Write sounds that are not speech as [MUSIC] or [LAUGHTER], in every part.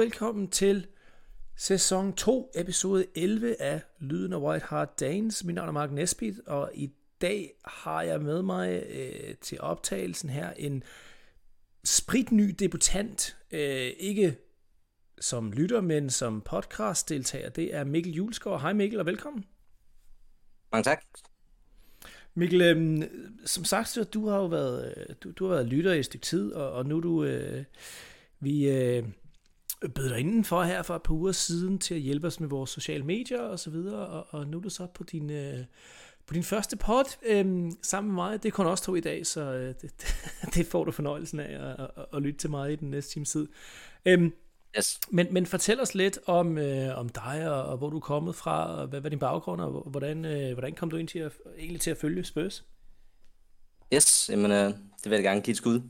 Velkommen til sæson 2, episode 11 af Lyden af White Hart Danes. Mit navn er Mark Nesbitt, og i dag har jeg med mig øh, til optagelsen her en spritny debutant. Øh, ikke som lytter, men som podcast-deltager. Det er Mikkel Julesgaard. Hej Mikkel, og velkommen. Mange tak. Mikkel, øh, som sagt, så du har jo været, øh, du, du har været lytter i et stykke tid, og, og nu er du, øh, vi øh, bød dig indenfor her for et par uger siden til at hjælpe os med vores sociale medier og så videre, og, og nu er du så på din, øh, på din første pod øh, sammen med mig. Det er kun også to i dag, så øh, [LAUGHS] det, det får du fornøjelsen af at, at, at lytte til mig i den næste times tid. Øh, Yes. men, men fortæl os lidt om, øh, om dig, og, og hvor du er kommet fra, og hvad, hvad din baggrund, og hvordan, øh, hvordan kom du ind til at, egentlig til at følge Spurs? Yes, jamen, øh, det vil jeg gerne give et skud.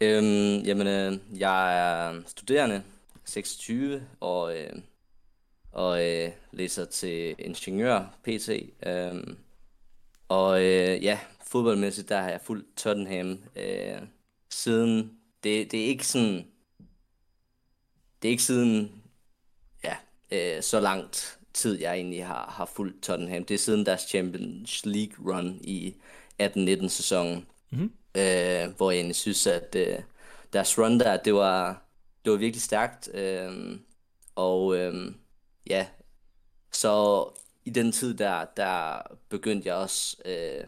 Øhm, jamen, øh, jeg er studerende, 26, og, øh, og øh, læser til ingeniør, PT. Øhm, og øh, ja, fodboldmæssigt, der har jeg fulgt Tottenham øh, siden, det, det er ikke sådan, det er ikke siden, ja, øh, så langt tid, jeg egentlig har, har fulgt Tottenham. Det er siden deres Champions League run i 18-19 sæsonen, Mhm. øh, hvor jeg egentlig synes, at øh, deres run der, det var, det var virkelig stærkt. Øh, og øh, ja, så i den tid der, der begyndte jeg også øh,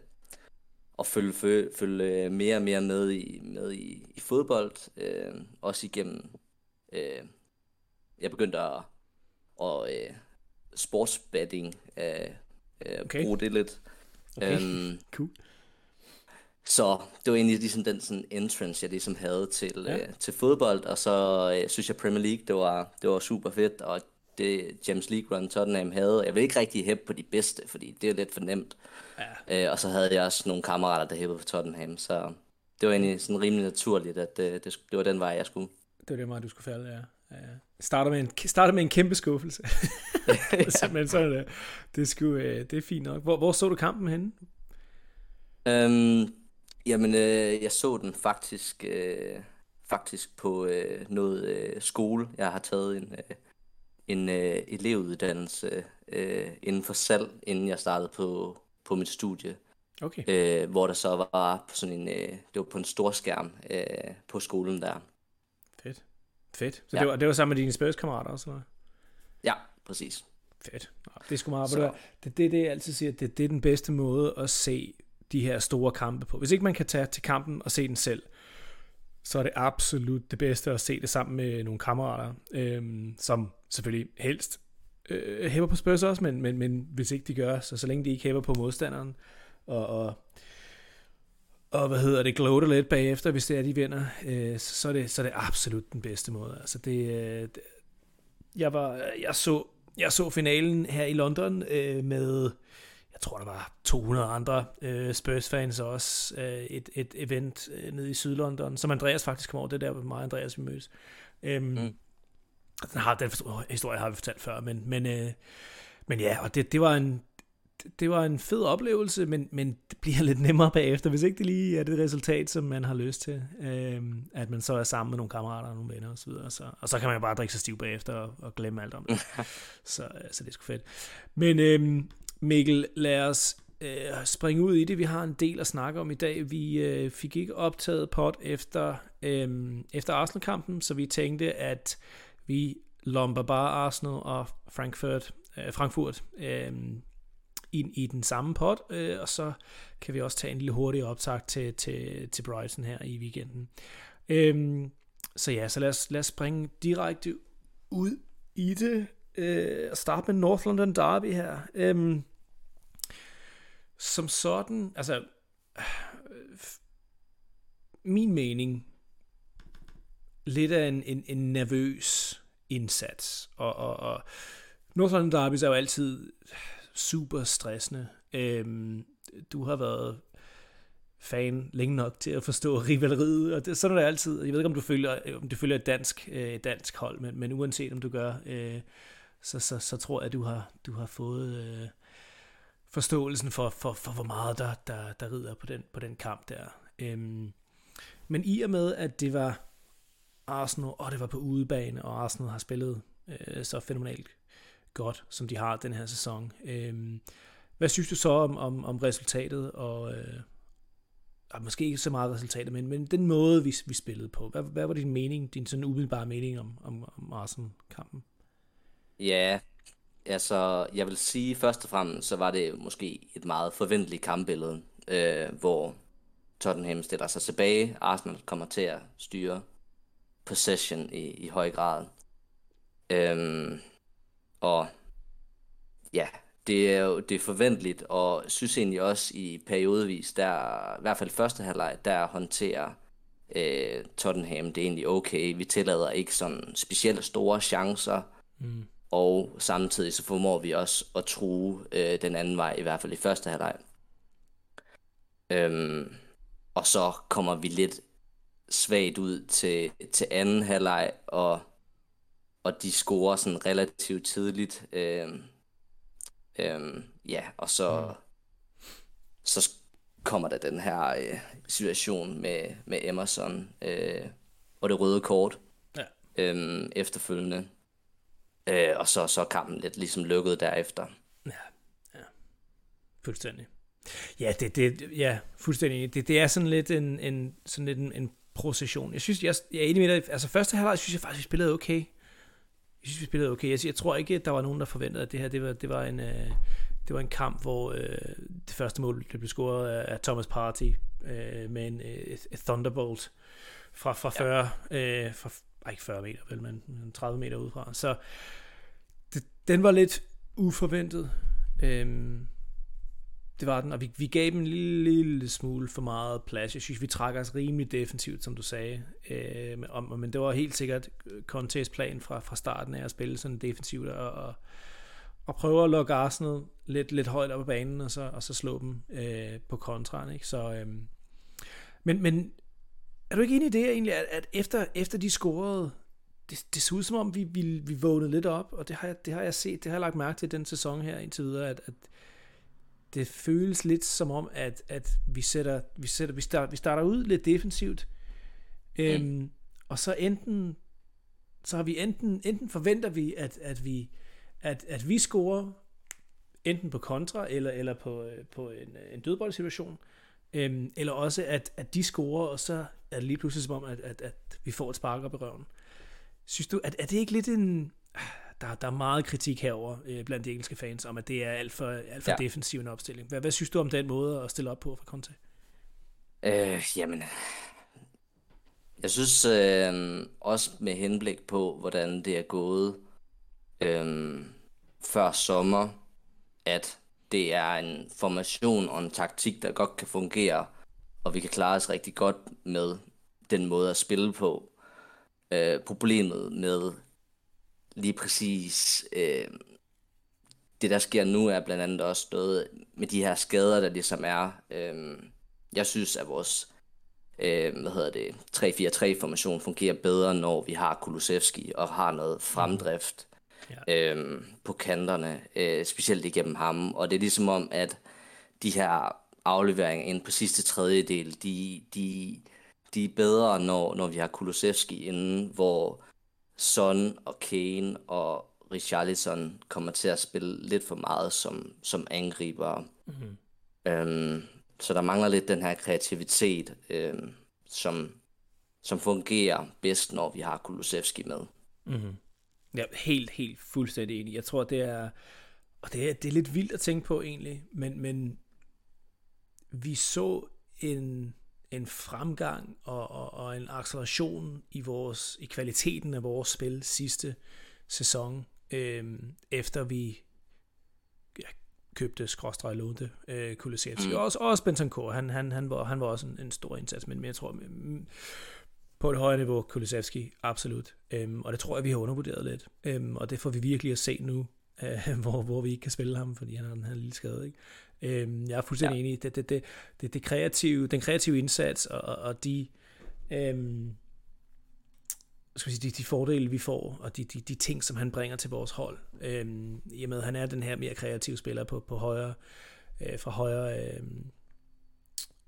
at følge, følge, følge mere og mere med i, med i, i fodbold, øh, også igennem, øh, jeg begyndte at, og, øh, sportsbetting, øh, øh, Okay. bruge det lidt. Okay. Øhm, [LAUGHS] Cool. Så det var egentlig ligesom den sådan entrance, jeg ligesom havde til, Ja. ja. øh, til fodbold, og så øh, synes jeg Premier League, det var, det var super fedt, og det James League run Tottenham havde, jeg vil ikke rigtig hæppe på de bedste, fordi det er lidt for nemt. Ja. Øh, og så havde jeg også nogle kammerater, der hæppede på Tottenham, så det var egentlig sådan rimelig naturligt, at øh, det, det var den vej, jeg skulle. Det var det meget, du skulle falde, ja. ja. ja. Starter med en, starter med en kæmpe skuffelse. [LAUGHS] [LAUGHS] Men sådan det. Det er, sgu, øh, det er fint nok. Hvor, hvor så du kampen henne? Øhm, jamen, øh, jeg så den faktisk, øh, faktisk på øh, noget øh, skole. Jeg har taget en, øh, en øh, elevuddannelse øh, inden for salg, inden jeg startede på, på mit studie. Okay. Øh, hvor der så var på sådan en, øh, det var på en stor skærm øh, på skolen der. Fedt. Fedt. Så Ja. det, var, det var sammen med dine spørgskammerater også, eller? Ja, præcis. Fedt. Det er sgu meget. Det, det er det, jeg altid siger, det, det er den bedste måde at se de her store kampe på. Hvis ikke man kan tage til kampen og se den selv, så er det absolut det bedste at se det sammen med nogle kammerater, øhm, som selvfølgelig helst øh, hæver på Spurs også, men, men, men hvis ikke de gør, så så længe de ikke hæver på modstanderen, og, og, og hvad hedder det, gloater lidt bagefter, hvis det er, de vinder, øh, så, så, er det, så er det absolut den bedste måde. Altså det, øh, det jeg var, jeg så, jeg så finalen her i London øh, med, jeg tror der var 200 andre øh, Spurs-fans også, øh, et, et event øh, nede i Sydlondon, som Andreas faktisk kom over, det er der, hvor mig og Andreas vi mødes. Øhm, mm. Den, har, den historie har vi fortalt før, men, men, øh, men ja, og det, det var en det var en fed oplevelse, men, men det bliver lidt nemmere bagefter, hvis ikke det lige er det resultat, som man har lyst til. Øhm, at man så er sammen med nogle kammerater og nogle venner osv. Og, så, og så kan man bare drikke sig stiv bagefter og, og glemme alt om det. [LAUGHS] så, så det er sgu fedt. Men øhm, Mikkel, lad os øh, springe ud i det. Vi har en del at snakke om i dag. Vi øh, fik ikke optaget pot efter, øh, efter Arsenal-kampen, så vi tænkte, at vi lomper bare Arsenal og Frankfurt, øh, Frankfurt øh, ind i den samme pot, øh, og så kan vi også tage en lille hurtig optag til, til, til Brighton her i weekenden. Øh, så ja, så lad os, lad os springe direkte ud i det, øh, og starte med North London Derby her. Øh, som sådan, altså, øh, min mening, lidt af en, en, en nervøs indsats, og, og, og North Derby er jo altid super stressende. Øhm, du har været fan længe nok til at forstå rivaleriet, og det, sådan er det altid. Jeg ved ikke, om du følger, om du følger et dansk, øh, dansk hold, men, men uanset om du gør, øh, så, så, så tror jeg, at du har, du har fået øh, forståelsen for, for, for, hvor meget der, der, der rider på den, på den kamp der. Øhm, men i og med, at det var Arsenal, og det var på udebane, og Arsenal har spillet øh, så fænomenalt godt, som de har den her sæson. Øhm, hvad synes du så om, om, om resultatet, og øh, måske ikke så meget resultatet, men, men den måde, vi, vi spillede på. Hvad, hvad var din mening, din sådan umiddelbare mening om, om, om Arsenal-kampen? Ja, altså, jeg vil sige først og fremmest, så var det måske et meget forventeligt kampbillede, øh, hvor Tottenham stiller sig tilbage, Arsenal kommer til at styre possession i, i høj grad. Øhm, og ja, det er jo det er forventeligt, og synes egentlig også i periodevis, der i hvert fald første halvleg, der håndterer øh, Tottenham det er egentlig okay. Vi tillader ikke sådan specielt store chancer, mm og samtidig så formår vi også at true øh, den anden vej, i hvert fald i første halvleg. Øhm, og så kommer vi lidt svagt ud til, til anden halvleg, og, og de scorer sådan relativt tidligt. Øh, øh, ja, og så, mm. så kommer der den her øh, situation med, med Emerson øh, og det røde kort ja. øh, efterfølgende. Øh, og så, så kampen lidt ligesom lukket derefter. Ja, ja. Fuldstændig. Ja, det, det, ja, fuldstændig. Det, det er sådan lidt en, en, sådan lidt en, en procession. Jeg synes, jeg, jeg er enig med dig. Altså, første halvleg synes jeg faktisk, vi spillede okay. Jeg synes, vi spillede okay. Jeg, jeg tror ikke, at der var nogen, der forventede, at det her det var, det var, en, øh, det var en kamp, hvor øh, det første mål det blev scoret af, Thomas Party øh, med en øh, et Thunderbolt fra, fra 40, ja. øh, fra, ikke 40 meter, vel, men 30 meter udefra. Så det, den var lidt uforventet. Øhm, det var den, og vi, vi gav dem en lille, lille smule for meget plads. Jeg synes, vi trækker os rimelig defensivt, som du sagde. Øh, om, men det var helt sikkert Contes plan fra, fra starten af at spille sådan defensivt og, og, og prøve at lukke Arsenal lidt, lidt højt op på banen, og så, og så slå dem øh, på kontraen. Ikke? Så, øh, men, men er du ikke enig i det egentlig, at, at efter, efter de scorede, det, det så ud som om, vi, vi, vi vågnede lidt op, og det har, jeg, det har jeg set, det har jeg lagt mærke til den sæson her indtil videre, at, at det føles lidt som om, at, at vi, sætter, vi, sætter, vi, starter, vi starter ud lidt defensivt, øhm, mm. og så enten, så har vi enten, enten forventer vi, at, at vi, at, at vi scorer enten på kontra, eller, eller på, på en, en dødboldsituation, øhm, eller også at, at de scorer, og så er det lige pludselig som om, at, at, at vi får et spark op i røven. Synes du, at er det ikke lidt en, der, der er meget kritik herover øh, blandt de engelske fans, om at det er alt for, alt for ja. defensiv en opstilling. Hvad, hvad synes du om den måde at stille op på for Conte? Øh, jamen, jeg synes øh, også med henblik på, hvordan det er gået øh, før sommer, at det er en formation og en taktik, der godt kan fungere, og vi kan klare os rigtig godt med den måde at spille på. Øh, problemet med lige præcis øh, det, der sker nu, er blandt andet også noget med de her skader, der ligesom er. Øh, jeg synes, at vores øh, hvad hedder det, 3-4-3-formation fungerer bedre, når vi har Kulusevski og har noget fremdrift ja. øh, på kanterne, øh, specielt igennem ham. Og det er ligesom om, at de her afleveringer ind på sidste tredjedel, de, de, de er bedre, når, når vi har Kulusevski inden, hvor Son og Kane og Richarlison kommer til at spille lidt for meget som, som angriber. Mm-hmm. Øhm, så der mangler lidt den her kreativitet, øhm, som, som fungerer bedst, når vi har Kulusevski med. Ja, helt, helt fuldstændig enig. Jeg tror, det er, og det er, det er lidt vildt at tænke på egentlig, men, men vi så en en fremgang og, og, og en acceleration i vores i kvaliteten af vores spil sidste sæson, øh, efter vi ja, købte skråstrej lånte øh, Kulisevski. Mm. Også, også Bentancur, han, han, han, var, han var også en, en stor indsats, men, men jeg tror, mm, på et højere niveau, Kulisevski, absolut. Øhm, og det tror jeg, vi har undervurderet lidt. Øhm, og det får vi virkelig at se nu, øh, [LAUGHS] hvor, hvor vi ikke kan spille ham, fordi han har den her lille skade. Ikke? Øhm, jeg er fuldstændig ja. enig. Det, det, det, det, det kreative, den kreative indsats og, og de, øhm, skal sige, de, de fordele, vi får, og de, de, de ting, som han bringer til vores hold. Øhm, I og med, at han er den her mere kreative spiller på, på højre, øh, fra højre øhm,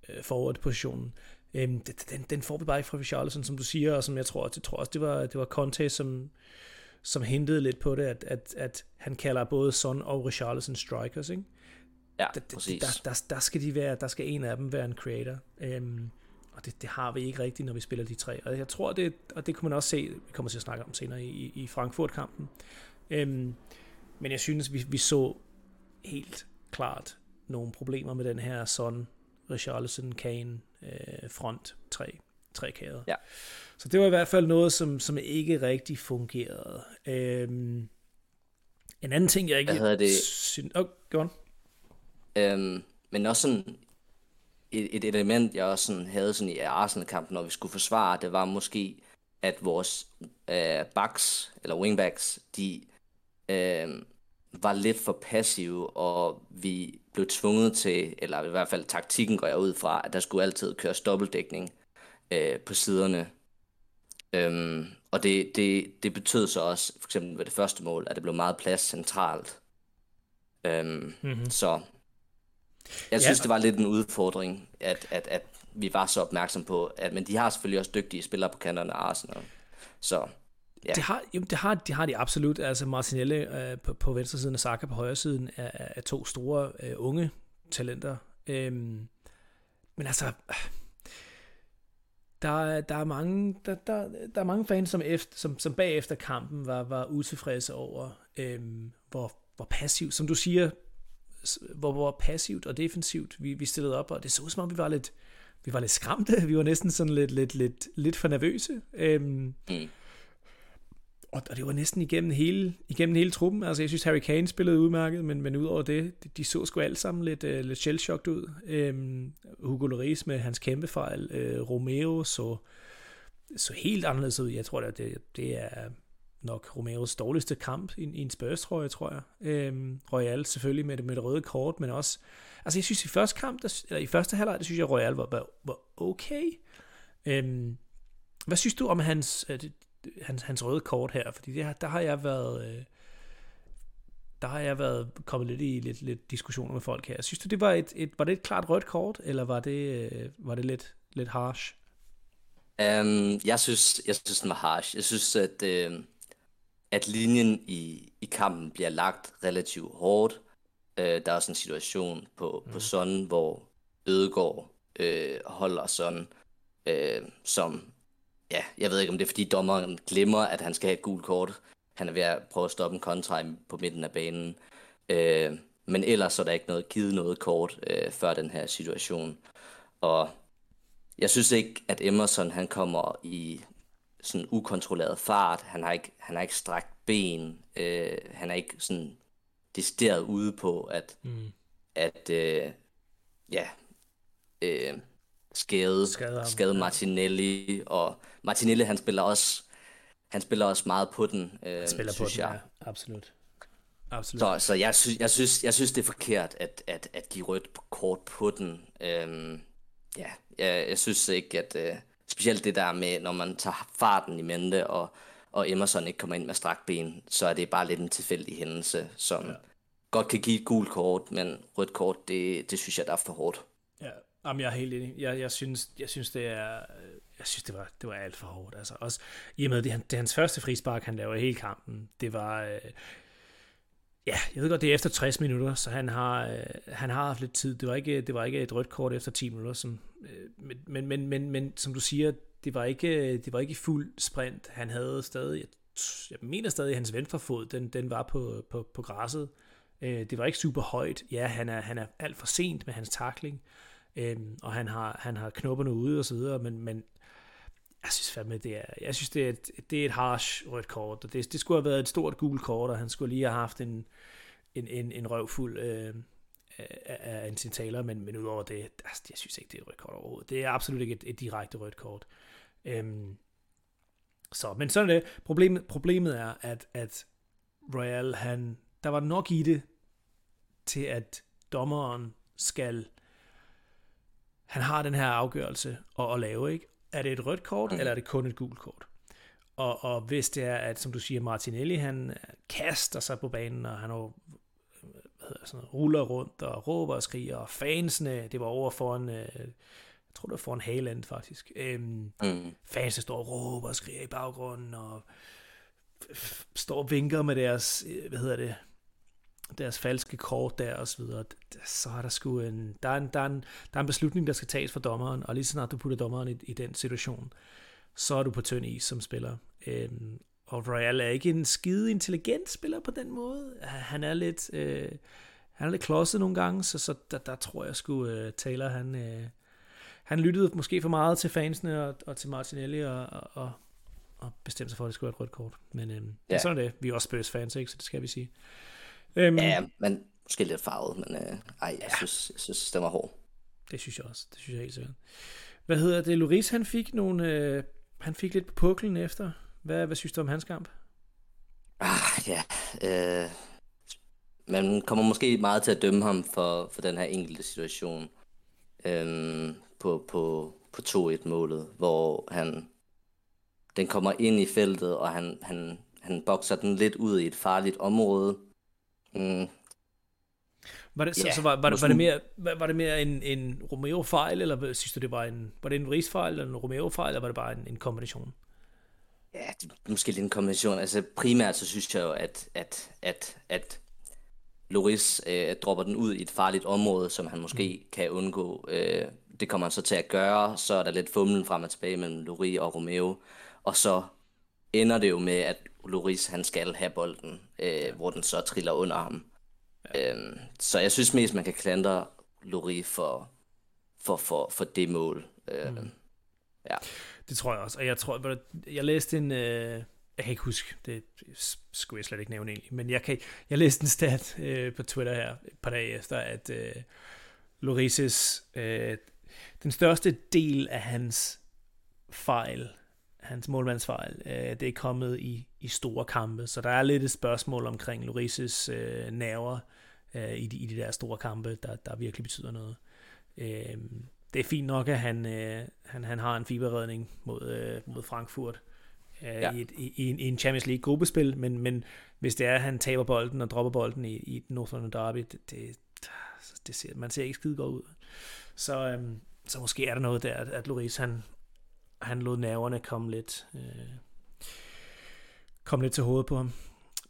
øh, forward-positionen, Øhm, den, den får vi bare ikke fra Richarlison, som du siger, og som jeg tror, det tror også, det var, det var Conte, som, som hentede lidt på det, at, at, at han kalder både Son og Richarlison strikers, ikke? Ja, der, præcis. Der, der, der, skal de være, der skal en af dem være en creator. Øhm, og det, det har vi ikke rigtigt, når vi spiller de tre. Og jeg tror, det, og det kunne man også se, vi kommer til at snakke om senere i, i Frankfurt-kampen. Øhm, men jeg synes, vi, vi så helt klart nogle problemer med den her Son, Richarlison, Kane øh, front tre, tre kæder. Ja. Så det var i hvert fald noget, som, som ikke rigtig fungerede. Øhm, en anden ting, jeg ikke... Hvad hedder det? Synes, oh, go on. Øhm, men også sådan et, et element, jeg også sådan havde sådan i Arsenal-kampen, når vi skulle forsvare, det var måske, at vores øh, backs, eller wingbacks, de øh, var lidt for passive, og vi blev tvunget til, eller i hvert fald taktikken går jeg ud fra, at der skulle altid køres dobbeltdækning øh, på siderne. Øhm, og det, det, det betød så også, for eksempel ved det første mål, at det blev meget plads centralt. Øhm, mm-hmm. Så jeg synes, ja. det var lidt en udfordring, at, at, at vi var så opmærksom på, at, men de har selvfølgelig også dygtige spillere på kanterne af Arsenal. Så Ja. Det, har, jamen, det, har, det har de absolut. Altså Martinelli øh, på, på venstre siden og Saka på højre siden er, er to store øh, unge talenter. Øhm, men altså, der, der, er mange, der, der, der er mange fans, som, efter, som, som bagefter kampen var, var utilfredse over, øhm, hvor, hvor passivt, som du siger, hvor, hvor passivt og defensivt vi, vi stillede op, og det så ud som om, vi var lidt, vi var lidt skræmte, [LAUGHS] vi var næsten sådan lidt, lidt, lidt, lidt for nervøse. Øhm, mm og, og det var næsten igennem hele, igennem hele truppen. Altså, jeg synes, Harry Kane spillede udmærket, men, men udover det, de, de så sgu alle sammen lidt, uh, lidt shell ud. Um, Hugo Lloris med hans kæmpe fejl. Øh, uh, Romeo så, så helt anderledes ud. Jeg tror, det, det, det er nok Romeros dårligste kamp i, i en Spurs, tror jeg, tror jeg. Um, Royal selvfølgelig med det, med det røde kort, men også... Altså, jeg synes, i første kamp, der, eller i første halvleg, der synes jeg, Royal var, var, var okay. Um, hvad synes du om hans, hans, hans røde kort her, fordi det, der har jeg været... Øh, der har jeg været kommet lidt i lidt, lidt diskussioner med folk her. Synes du, det var et, et, var det et klart rødt kort, eller var det, øh, var det lidt, lidt harsh? Um, jeg synes, jeg synes, den var harsh. Jeg synes, at, øh, at linjen i, i kampen bliver lagt relativt hårdt. Uh, der er også en situation på, mm. på sådan, hvor Ødegård øh, holder sådan, øh, som ja, jeg ved ikke, om det er, fordi dommeren glemmer, at han skal have et gult kort. Han er ved at prøve at stoppe en kontra på midten af banen. Øh, men ellers er der ikke noget givet noget kort øh, før den her situation. Og jeg synes ikke, at Emerson han kommer i sådan ukontrolleret fart. Han har ikke, han har ikke strakt ben. Øh, han er ikke sådan decideret ude på, at, mm. at øh, ja, øh, skade, skade Martinelli, og Martinelli han spiller også han spiller også meget på den, øh, han spiller synes på jeg. Den, ja, absolut. Absolut. Så, så jeg, synes, jeg, synes, jeg synes, det er forkert at, at, at give rødt kort på den. Øhm, ja, jeg, jeg synes ikke, at øh, specielt det der med, når man tager farten i mente, og, og Emerson ikke kommer ind med strakt ben, så er det bare lidt en tilfældig hændelse, som ja. godt kan give et gult kort, men rødt kort, det, det synes jeg, der er for hårdt. Jamen, jeg er helt enig. Jeg, jeg, synes, jeg synes, det er... Jeg synes, det var, det var alt for hårdt. Altså, også, I og med, det, det er hans første frispark, han laver i hele kampen. Det var... Øh, ja, jeg ved godt, det er efter 60 minutter, så han har, øh, han har haft lidt tid. Det var, ikke, det var ikke et rødt kort efter 10 minutter. Som, øh, men, men, men, men, men, som du siger, det var ikke, det var ikke i fuld sprint. Han havde stadig... Jeg, jeg mener stadig, at hans venstrefod, den, den var på, på, på græsset. Øh, det var ikke super højt. Ja, han er, han er alt for sent med hans takling øhm, og han har, han har knopperne ude og så videre, men, men jeg synes fandme, det er, jeg synes, det er et, det er et harsh rødt kort, og det, det skulle have været et stort gult kort, og han skulle lige have haft en, en, en, en røvfuld øh, af, af sin taler, men, men udover det, altså, jeg synes ikke, det er et rødt kort overhovedet. Det er absolut ikke et, et direkte rødt kort. Øhm, så, men sådan er det. Problemet, problemet er, at, at Royal, han, der var nok i det, til at dommeren skal han har den her afgørelse at, at lave, ikke? Er det et rødt kort, mm. eller er det kun et gult kort? Og, og hvis det er, at som du siger, Martinelli, han kaster sig på banen, og han hvad hedder sådan, ruller rundt og råber og skriger, og fansene, det var over foran, øh, tror det var foran Haaland faktisk. Øhm, mm. Fans, der står og råber og skriger i baggrunden, og står og vinker med deres, øh, hvad hedder det, deres falske kort der og så videre, så er der sgu en, der er en, der er en, der er en beslutning, der skal tages for dommeren, og lige så snart du putter dommeren i, i den situation, så er du på tynd is som spiller. Øhm, og Royal er ikke en skide intelligent spiller på den måde. Han er lidt, øh, han er lidt klodset nogle gange, så, så der, der tror jeg sgu, øh, Taylor, han, øh, han lyttede måske for meget til fansene og, og til Martinelli og, og, og bestemte sig for, at det skulle være et rødt kort. Men øh, ja. sådan er det. Vi er også Spurs fans, ikke? så det skal vi sige. Øhm, ja, men måske lidt farvet, men øh, ej, jeg, synes, jeg synes, det var hård. Det synes jeg også. Det synes jeg helt sikkert. Hvad hedder det? Loris, han fik nogle... Øh, han fik lidt på puklen efter. Hvad, hvad synes du om hans kamp? Ah, ja. Øh, man kommer måske meget til at dømme ham for, for den her enkelte situation. Øh, på, på, på 2-1-målet, hvor han den kommer ind i feltet, og han, han, han bokser den lidt ud i et farligt område. Mm. Var det, så, ja, så var, var, var, det mere, var det mere en, en Romeo-fejl, eller synes du, det var en, var det en Ries-fejl, eller en Romeo-fejl, eller var det bare en, en kombination? Ja, det, måske lidt en kombination. Altså primært så synes jeg jo, at, at, at, at Loris øh, dropper den ud i et farligt område, som han måske mm. kan undgå. Øh, det kommer han så til at gøre, så er der lidt fumlen frem og tilbage mellem Loris og Romeo, og så ender det jo med, at Loris han skal have bolden, øh, hvor den så triller under ham. Ja. Øhm, så jeg synes mest, man kan klandre Loris for, for, for, for det mål. Øh, mm. Ja. Det tror jeg også, og jeg tror, jeg læste en, øh, jeg kan ikke huske, det skulle jeg slet ikke nævne egentlig, men jeg, kan, jeg læste en stat øh, på Twitter her et par dage efter, at øh, Lorises, øh, den største del af hans fejl, hans målmandsfejl, øh, det er kommet i, i store kampe, så der er lidt et spørgsmål omkring Lorises øh, nerver øh, i, de, i de der store kampe, der, der virkelig betyder noget. Øh, det er fint nok, at han, øh, han, han har en fiberredning mod, øh, mod Frankfurt, øh, ja. i, et, i, i en Champions League gruppespil, men, men hvis det er, at han taber bolden og dropper bolden i, i Northern Derby, det, det, det ser, man ser ikke skide godt ud. Så, øhm, så måske er der noget der, at, at Loris han, han lod nerverne komme lidt, øh, komme lidt til hovedet på ham.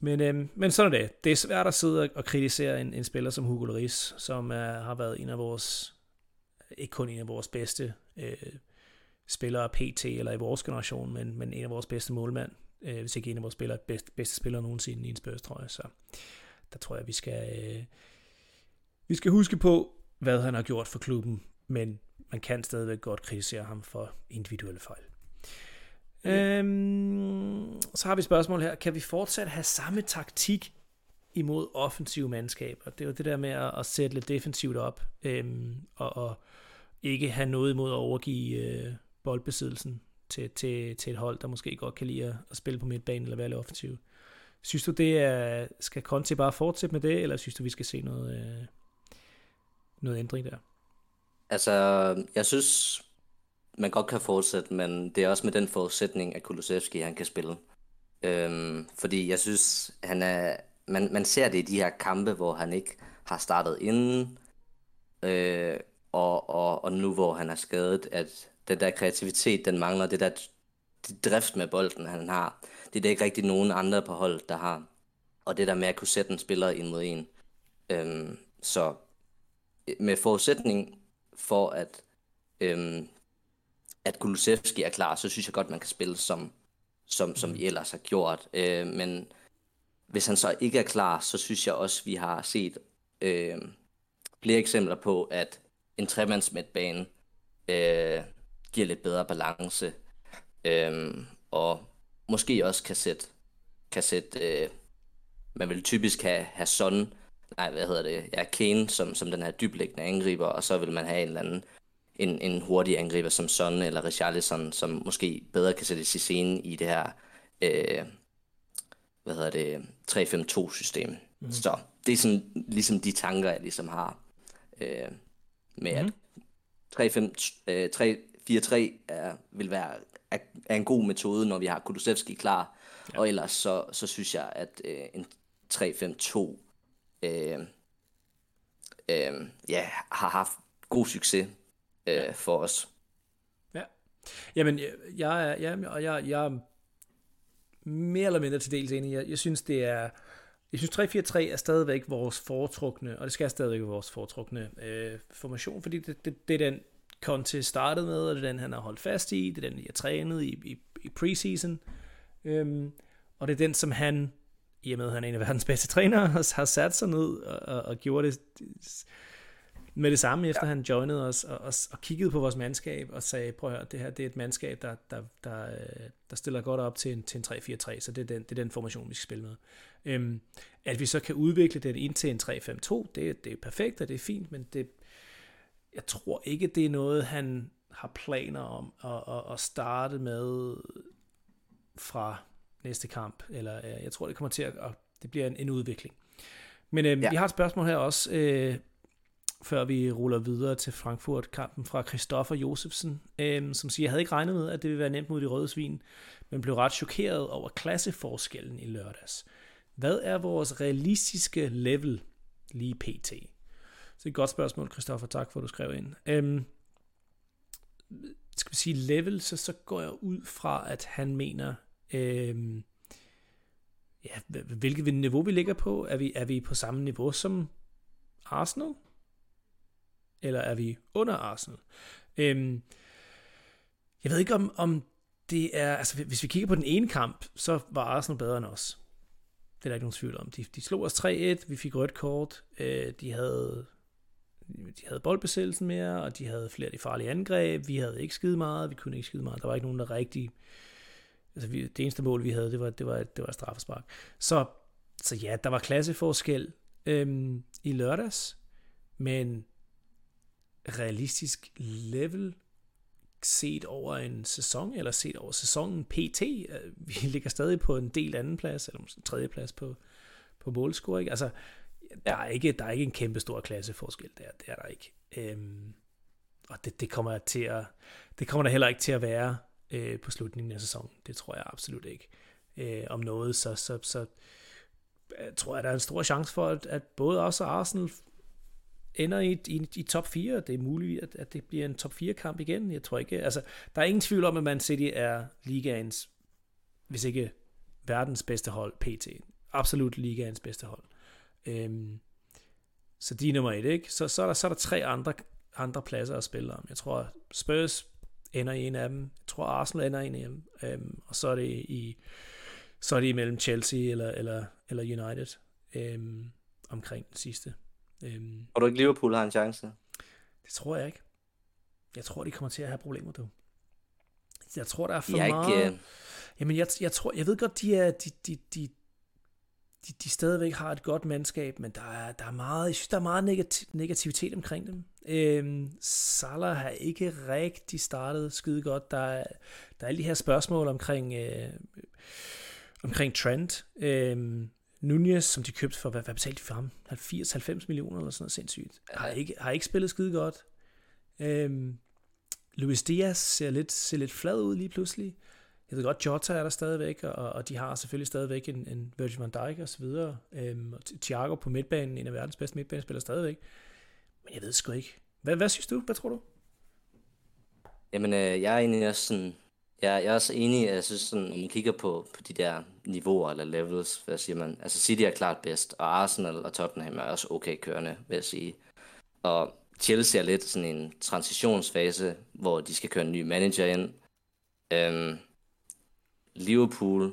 Men, øh, men sådan er det. Det er svært at sidde og kritisere en, en spiller som Hugo Lloris, som er, har været en af vores, ikke kun en af vores bedste øh, spillere PT eller i vores generation, men, men en af vores bedste målmænd, øh, hvis ikke en af vores spillere, bedste, bedste spillere nogensinde i en Spurs, tror jeg. Så der tror jeg, vi skal, øh, vi skal huske på, hvad han har gjort for klubben, men man kan stadigvæk godt kritisere ham for individuelle fejl. Ja. Øhm, så har vi et spørgsmål her. Kan vi fortsat have samme taktik imod offensive mandskaber? Det er jo det der med at, at sætte lidt defensivt op, øhm, og, og ikke have noget imod at overgive øh, boldbesiddelsen til, til, til et hold, der måske godt kan lide at, spille på midtbanen eller være lidt offensiv. Synes du, det er, skal Conte bare fortsætte med det, eller synes du, vi skal se noget, øh, noget ændring der? Altså, jeg synes, man godt kan fortsætte, men det er også med den forudsætning, at Kulusevski han kan spille. Øhm, fordi jeg synes, han er, man, man ser det i de her kampe, hvor han ikke har startet inden, øh, og, og, og nu hvor han er skadet, at den der kreativitet, den mangler, det der det drift med bolden, han har. Det er der ikke rigtig nogen andre på hold, der har. Og det der med at kunne sætte en spiller ind mod en. Øhm, så med forudsætning for, at, øhm, at Kulusevski er klar, så synes jeg godt, man kan spille som, som, som vi ellers har gjort. Øh, men hvis han så ikke er klar, så synes jeg også, vi har set øh, flere eksempler på, at en tremands midtbane øh, giver lidt bedre balance, øhm, og måske også kan sætte, kan sætte øh, man vil typisk have, have Son, nej, hvad hedder det, ja, Kane som, som den her dyblæggende angriber, og så vil man have en eller anden en, en hurtig angriber som Son eller Richarlison, som måske bedre kan sættes i scenen i det her øh, hvad hedder det, 3-5-2-system. Mm. Så det er sådan ligesom de tanker, jeg ligesom har øh, med, mm. at 3-5, øh, 4-3 er, vil være er, er en god metode, når vi har Kulusevski klar. Ja. Og ellers så, så synes jeg, at øh, en 3-5-2 øh, øh, ja, har haft god succes øh, for os. Jamen, jeg er, ja, og jeg, jeg er mere eller mindre til dels enig. Jeg, jeg synes, det er... Jeg synes 3-4-3 er stadigvæk vores foretrukne, og det skal stadigvæk være vores foretrukne øh, formation, fordi det, det, det er den, Conte startede med, og det er den, han har holdt fast i, det er den, jeg trænet i, i, i preseason, øhm, og det er den, som han, i og med at han er en af verdens bedste trænere, [LAUGHS] har sat sig ned og, og, og gjorde det med det samme, efter ja. han joinede os, og, og, og kiggede på vores mandskab, og sagde, prøv at høre, det her det er et mandskab, der, der, der, der stiller godt op til en, til en 3-4-3, så det er, den, det er den formation, vi skal spille med. Øhm, at vi så kan udvikle den ind til en 3-5-2, det, det er perfekt, og det er fint, men det, jeg tror ikke, det er noget, han har planer om at, at, at starte med fra næste kamp, eller øh, jeg tror, det kommer til at, at det bliver en, en udvikling. Men øh, ja. vi har et spørgsmål her også, øh, før vi ruller videre til Frankfurt-kampen fra Christoffer Josefsen, øh, som siger, jeg havde ikke regnet med, at det ville være nemt mod de røde svin, men blev ret chokeret over klasseforskellen i lørdags. Hvad er vores realistiske level lige pt? Så et godt spørgsmål, Christoffer. Tak for, at du skrev ind. Øhm, skal vi sige level, så, så går jeg ud fra, at han mener, øhm, ja, hvilket niveau vi ligger på. Er vi, er vi på samme niveau som Arsenal? Eller er vi under Arsenal? Øhm, jeg ved ikke, om, om det er... Altså, hvis vi kigger på den ene kamp, så var Arsenal bedre end os. Det er der ikke nogen tvivl om. De, de slog os 3-1, vi fik rødt kort, øh, de havde de havde boldbesættelsen mere, og de havde flere af de farlige angreb. Vi havde ikke skide meget, vi kunne ikke skide meget. Der var ikke nogen, der rigtig... Altså, vi, det eneste mål, vi havde, det var, det var, det var straffespark. Så, så ja, der var klasseforskel øhm, i lørdags, men realistisk level set over en sæson, eller set over sæsonen PT, øh, vi [LAUGHS] ligger stadig på en del anden plads, eller måske tredje plads på, på målscore, ikke? Altså, der er ikke, der er ikke en kæmpe stor klasseforskel der, det er der ikke. Øhm, og det, det kommer til at, det kommer der heller ikke til at være øh, på slutningen af sæsonen. Det tror jeg absolut ikke. Øh, om noget, så, så, så jeg tror jeg, der er en stor chance for, at, at både os og Arsenal ender i, i, i top 4. Det er muligt, at, at det bliver en top 4 kamp igen. Jeg tror ikke, altså, der er ingen tvivl om, at Man City er ligaens, hvis ikke verdens bedste hold, PT. Absolut ligaens bedste hold. Øhm, så de er nummer et, ikke? Så, så, er der, så er der tre andre, andre pladser at spille om. Jeg tror, Spurs ender i en af dem. Jeg tror, Arsenal ender i en af dem. Øhm, og så er det i så er det imellem Chelsea eller, eller, eller United øhm, omkring den sidste. Øhm, og du ikke Liverpool har en chance? Det tror jeg ikke. Jeg tror, de kommer til at have problemer, du. Jeg tror, der er for jeg meget... Ikke, uh... Jamen, jeg, jeg tror, jeg ved godt, de er, de, de, de, de, de stadigvæk har et godt mandskab, men der er, der er meget, jeg synes, der er meget negativ, negativitet omkring dem. Øhm, Salah har ikke rigtig startet skide godt. Der er, der er alle de her spørgsmål omkring, øh, omkring Trent. Øhm, Nunez, som de købte for, hvad, hvad betalte de for ham? 80-90 millioner eller sådan noget sindssygt. Har ikke, har ikke spillet skide godt. Øhm, Luis Diaz ser lidt, ser lidt flad ud lige pludselig. Jeg ved godt, Jota er der stadigvæk, og, og de har selvfølgelig stadigvæk en, en Virgil van Dijk og så videre. Øhm, og Thiago på midtbanen, en af verdens bedste midtbanespillere stadigvæk. Men jeg ved sgu ikke. Hvad, hvad synes du? Hvad tror du? Jamen, øh, jeg er egentlig også sådan... Jeg, jeg er også enig, jeg synes sådan, når man kigger på, på de der niveauer eller levels, hvad siger man? Altså City er klart bedst, og Arsenal og Tottenham er også okay kørende, vil jeg sige. Og Chelsea er lidt sådan en transitionsfase, hvor de skal køre en ny manager ind. Øhm, Liverpool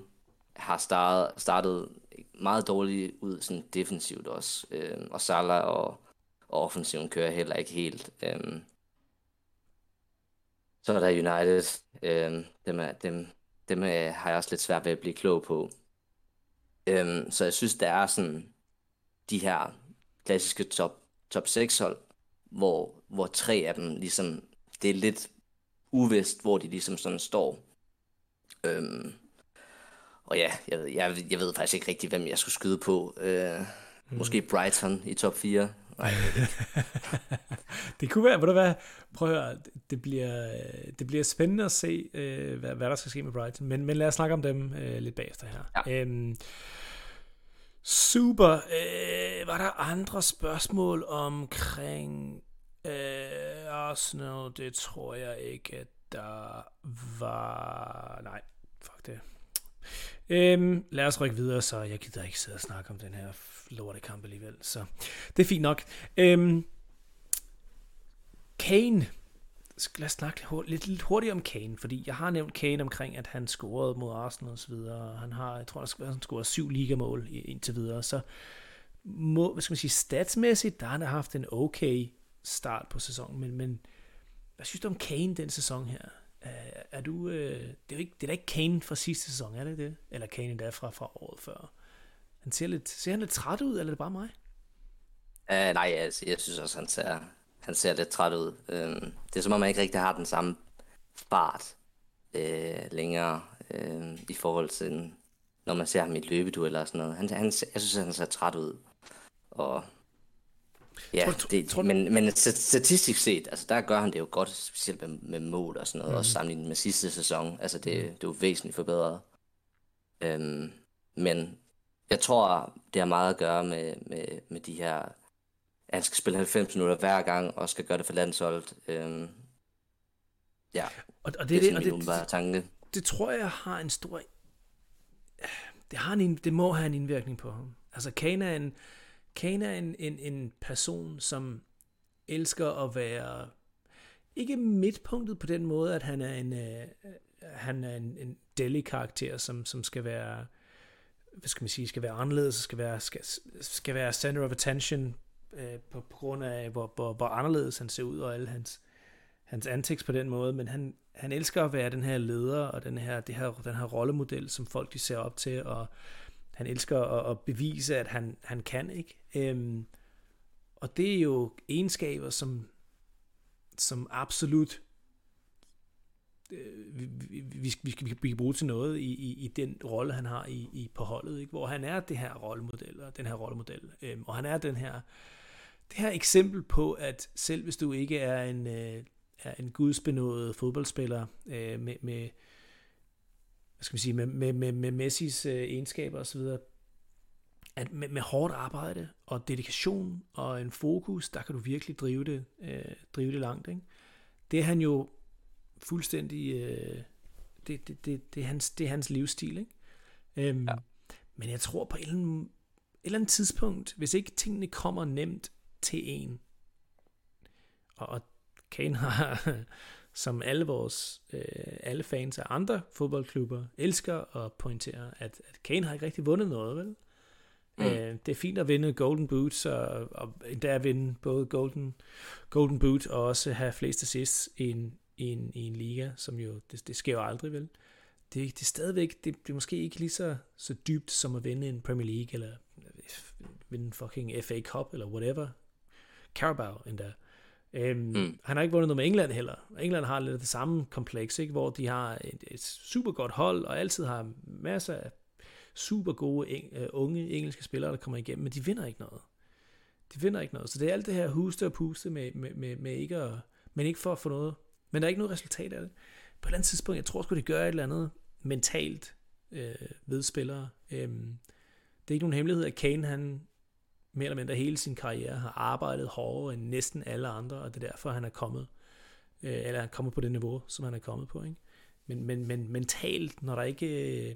har startet, startet meget dårligt ud sådan defensivt også. øhm, og Salah og, og offensiven kører heller ikke helt. Øhm, så er der United. øhm, dem, er, dem, dem er, har jeg også lidt svært ved at blive klog på. Øh, så jeg synes, der er sådan de her klassiske top, top 6 hold, hvor, hvor tre af dem ligesom, det er lidt uvist, hvor de ligesom sådan står. Øhm, og ja, jeg, ved, jeg, jeg ved faktisk ikke rigtig, hvem jeg skulle skyde på. Øh, mm. Måske Brighton i top 4. [LAUGHS] Det kunne være, ved du hvad, prøv at høre, det bliver, det bliver spændende at se, øh, hvad, hvad der skal ske med Brighton, men, men lad os snakke om dem øh, lidt bagefter her. Ja. Øhm, super. Øh, var der andre spørgsmål omkring øh, Arsenal? Det tror jeg ikke, at der var... Nej, fuck det. Øhm, lad os rykke videre, så jeg gider ikke sidde og snakke om den her lortekamp alligevel. Så det er fint nok. Øhm, Kane. Lad os snakke lidt, lidt hurtigt om Kane, fordi jeg har nævnt Kane omkring, at han scorede mod Arsenal og så videre. Han har, jeg tror, han scorede syv ligamål indtil videre. Så må, hvad skal man sige, statsmæssigt, der har han haft en okay start på sæsonen, men, men hvad synes du om Kane den sæson her? Er, er du, øh, det, er jo ikke, det er da ikke Kane fra sidste sæson, er det det? Eller Kane endda fra, fra året før? Han ser, lidt, ser han lidt træt ud, eller er det bare mig? Uh, nej, altså, jeg synes også, han ser, han ser lidt træt ud. Uh, det er som om, han ikke rigtig har den samme fart uh, længere uh, i forhold til, når man ser ham i løbeduel eller sådan noget. Han, han, jeg synes, han ser træt ud. Og Ja, tror, det, tror, men, men statistisk set, altså der gør han det jo godt, specielt med, med mål og sådan noget, mm. også sammenlignet med sidste sæson. Altså det, det er jo væsentligt forbedret. Øhm, men jeg tror, det har meget at gøre med, med, med de her, at han skal spille 90 minutter hver gang, og skal gøre det for landsholdet. Øhm, ja, og, og det, det er det, og det, tanke. Det, det tror jeg har en stor... Det, har en, det må have en indvirkning på ham. Altså Kane er en Kane er en, en, en person, som elsker at være ikke midtpunktet på den måde, at han er en, øh, han er en, en deli-karakter, som, som skal være, hvad skal man sige, skal være anderledes, skal være, skal, skal være center of attention øh, på, på grund af, hvor, hvor, hvor anderledes han ser ud, og alle hans, hans antiks på den måde, men han, han elsker at være den her leder, og den her, det her, den her rollemodel, som folk de ser op til, og han elsker at, at bevise, at han, han kan, ikke? Øhm, og det er jo egenskaber, som, som absolut øh, vi, vi, vi, vi, vi kan bruge til noget i, i, i den rolle, han har i, i på holdet, ikke? hvor han er det her rollemodel, og den her rollemodel, øhm, og han er den her, det her eksempel på, at selv hvis du ikke er en, øh, er en gudsbenået fodboldspiller øh, med, med, hvad skal man sige, med, med, med, med Messis øh, egenskaber osv., at med, med hårdt arbejde og dedikation og en fokus, der kan du virkelig drive det, øh, drive det langt. Ikke? Det er han jo fuldstændig, øh, det, det, det, det, er hans, det er hans livsstil. Ikke? Øhm, ja. Men jeg tror på et eller, andet, et eller andet tidspunkt, hvis ikke tingene kommer nemt til en, og, og Kane har, [LAUGHS] som alle vores, øh, alle fans af andre fodboldklubber elsker at pointere, at, at Kane har ikke rigtig vundet noget, vel? Mm. Øh, det er fint at vinde Golden Boots, og, og endda at vinde både Golden, Golden Boot og også have flest assists i en, i en, i en liga, som jo, det, det sker jo aldrig, vel? Det, det er stadigvæk, det, det er måske ikke lige så, så dybt som at vinde en Premier League, eller vinde en fucking FA Cup, eller whatever. Carabao endda. Øhm, mm. Han har ikke vundet noget med England heller. England har lidt det samme kompleks, ikke? hvor de har et, et super godt hold, og altid har masser af super gode eng, uh, unge engelske spillere, der kommer igennem, men de vinder ikke noget. De vinder ikke noget. Så det er alt det her huste og puste med, med, med, med ikke at, men ikke for at få noget. Men der er ikke noget resultat af det. På et eller andet tidspunkt, jeg tror sgu, det gør et eller andet mentalt øh, ved spillere. Øhm, det er ikke nogen hemmelighed, at Kane, han mere eller mindre hele sin karriere har arbejdet hårdere end næsten alle andre, og det er derfor, han er kommet, øh, eller er kommet på det niveau, som han er kommet på. Ikke? Men, men, men mentalt, når der ikke, øh,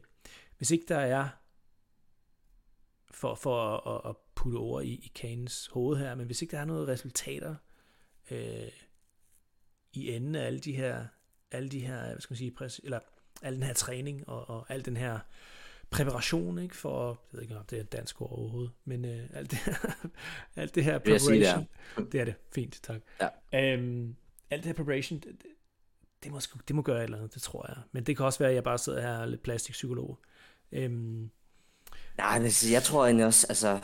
hvis ikke der er, for, for at, at putte ord i, i Kanes hoved her, men hvis ikke der er noget resultater øh, i enden af alle de her, alle de her, hvad skal man sige, pres, eller al den her træning og, og al den her præparation, ikke, for, jeg ved ikke om det er et dansk ord overhovedet, men øh, alt, det her, [LAUGHS] alt det her preparation, sige, det, er. det er det, fint, tak. Ja. Øhm, alt det her preparation, det, det, må, det må gøre et eller andet, det tror jeg. Men det kan også være, at jeg bare sidder her og er lidt plastikpsykolog. Øhm, Nej, men jeg tror egentlig også, altså,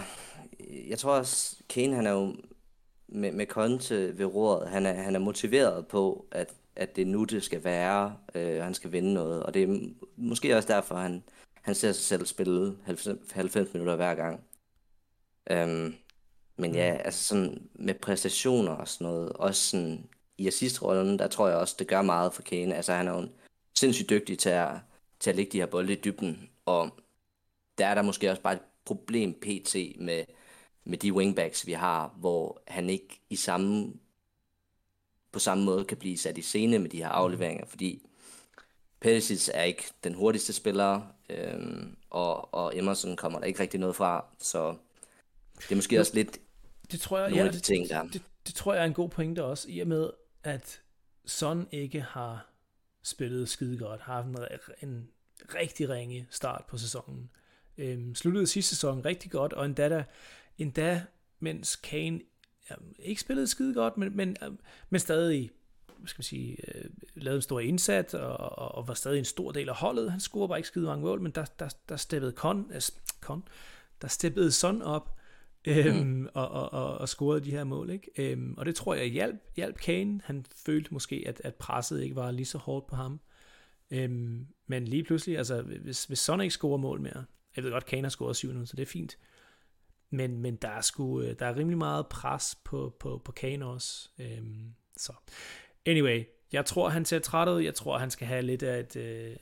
jeg tror også, Kane han er jo med, med Conte ved rådet, han er, han er motiveret på, at, at det er nu, det skal være, øh, han skal vinde noget, og det er måske også derfor, han, han ser sig selv spille 90, 90 minutter hver gang. Um, men ja, mm. altså sådan med præstationer og sådan noget, også sådan i assistrollen, der tror jeg også, det gør meget for Kane. Altså han er jo sindssygt dygtig til at, til at lægge de her bolde i dybden, og der er der måske også bare et problem pt. med, med de wingbacks, vi har, hvor han ikke i samme på samme måde kan blive sat i scene med de her afleveringer, fordi Perisic er ikke den hurtigste spiller, øhm, og, og Emerson kommer der ikke rigtig noget fra, så det er måske også lidt det tror jeg, nogle ja, af de ting, der... Det, det, det tror jeg er en god pointe også, i og med, at Son ikke har spillet skide godt, har haft en, en rigtig ringe start på sæsonen. Øhm, sluttede sidste sæson rigtig godt, og endda, der, endda mens Kane ja, ikke spillede skide godt, men, men, men stadig hvad skal man sige, øh, lavede en stor indsat, og, og, og var stadig en stor del af holdet. Han scorede bare ikke skide mange mål, men der, der, der steppede Con, øh, Con, der steppede Son op, øhm, mm. og, og, og, og scorede de her mål. Ikke? Øhm, og det tror jeg hjalp, hjalp Kane. Han følte måske, at, at presset ikke var lige så hårdt på ham. Øhm, men lige pludselig, altså, hvis, hvis Son ikke scorer mål mere, jeg ved godt, Kane har scoret syv nu, så det er fint. Men, men der, er sgu, øh, der er rimelig meget pres på, på, på Kane også. Øhm, så anyway, jeg tror, han ser træt ud. Jeg tror, han skal have lidt af et... Øh,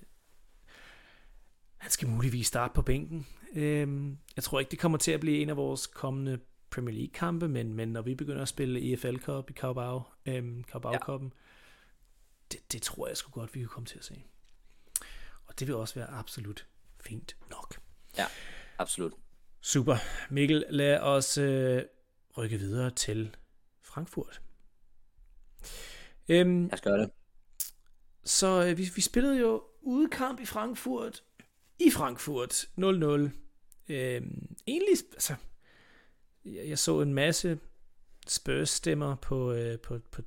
han skal muligvis starte på bænken. Øhm, jeg tror ikke, det kommer til at blive en af vores kommende Premier League-kampe, men, men når vi begynder at spille EFL Cup i Carabao, øhm, Carabao ja. det, det tror jeg sgu godt, vi kan komme til at se. Og det vil også være absolut fint nok. Ja, absolut. Super. Mikkel, lad os øh, rykke videre til Frankfurt. Øhm, jeg skal gøre det. Så øh, vi, vi spillede jo udekamp i Frankfurt, i Frankfurt 0-0. Øhm, egentlig, altså, jeg, jeg så en masse Spurs-stemmer på, øh, på, på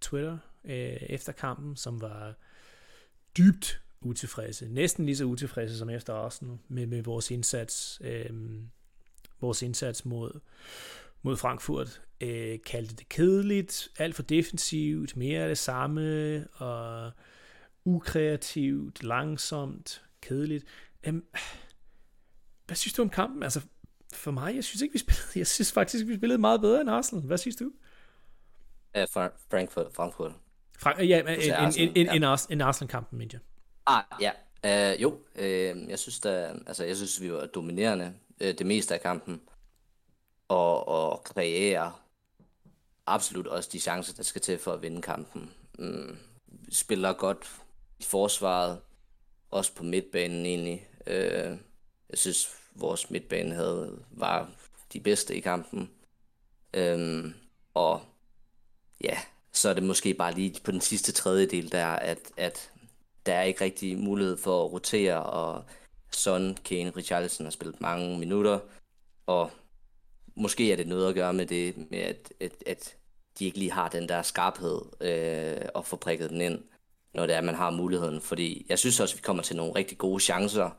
Twitter øh, efter kampen, som var dybt utilfredse. Næsten lige så utilfredse som efter Arsenal med, med vores indsats. Øh, vores indsats mod, mod Frankfurt. Øh, kaldte det kedeligt, alt for defensivt, mere af det samme, og ukreativt, langsomt, kedeligt. Øh, hvad synes du om kampen? Altså, for mig, jeg synes ikke, vi spillede, jeg synes faktisk, vi spillede meget bedre end Arsenal. Hvad synes du? Uh, Frankfurt. Frankfurt. Frank, ja, en, en, en, en, en, en Arsenal-kampen, mener jeg. Ah, ja. Uh, jo, uh, jeg synes da, altså jeg synes, vi var dominerende uh, det meste af kampen. Og, og kreere absolut også de chancer, der skal til for at vinde kampen. Mm, spiller godt i forsvaret, også på midtbanen egentlig. Uh, jeg synes, vores midtbane havde, var de bedste i kampen. Uh, og ja, så er det måske bare lige på den sidste tredjedel der, at, at der er ikke rigtig mulighed for at rotere, og Son, Kane, Richarlison har spillet mange minutter, og måske er det noget at gøre med det, med at, at, at de ikke lige har den der skarphed øh, og få prikket den ind, når det er, man har muligheden. Fordi jeg synes også, at vi kommer til nogle rigtig gode chancer,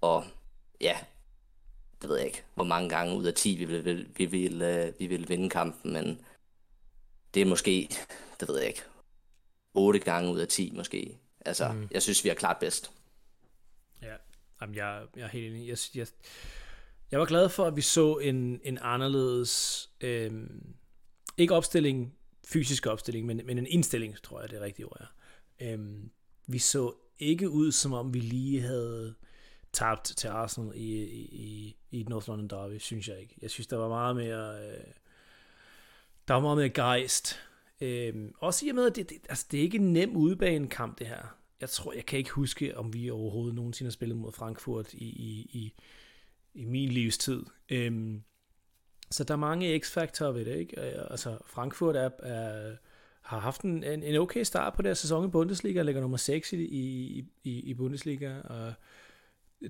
og ja, det ved jeg ikke, hvor mange gange ud af 10 vi vil, vi vil, vi vil, øh, vi vil vinde kampen, men det er måske, det ved jeg ikke, 8 gange ud af 10 måske. Altså, mm. jeg synes, vi er klart bedst. Ja, Jamen, jeg, jeg er helt enig. Jeg, jeg, jeg var glad for, at vi så en, en anderledes, øh, ikke opstilling, fysisk opstilling, men, men en indstilling, tror jeg, det er rigtigt ord er. Øh, vi så ikke ud, som om vi lige havde tabt til Arsenal i, i, i North London Derby, synes jeg ikke. Jeg synes, der var meget mere... Øh, der var meget mere gejst. Øhm, også i og med, at det, det, altså, det er ikke en nem udebanekamp, det her. Jeg tror, jeg kan ikke huske, om vi overhovedet nogensinde har spillet mod Frankfurt i, i, i, i min livstid. Øhm, så der er mange x-faktorer ved det, ikke? Øh, altså, Frankfurt er, er, har haft en, en, okay start på deres sæson i Bundesliga, ligger nummer 6 i, i, i, i Bundesliga, og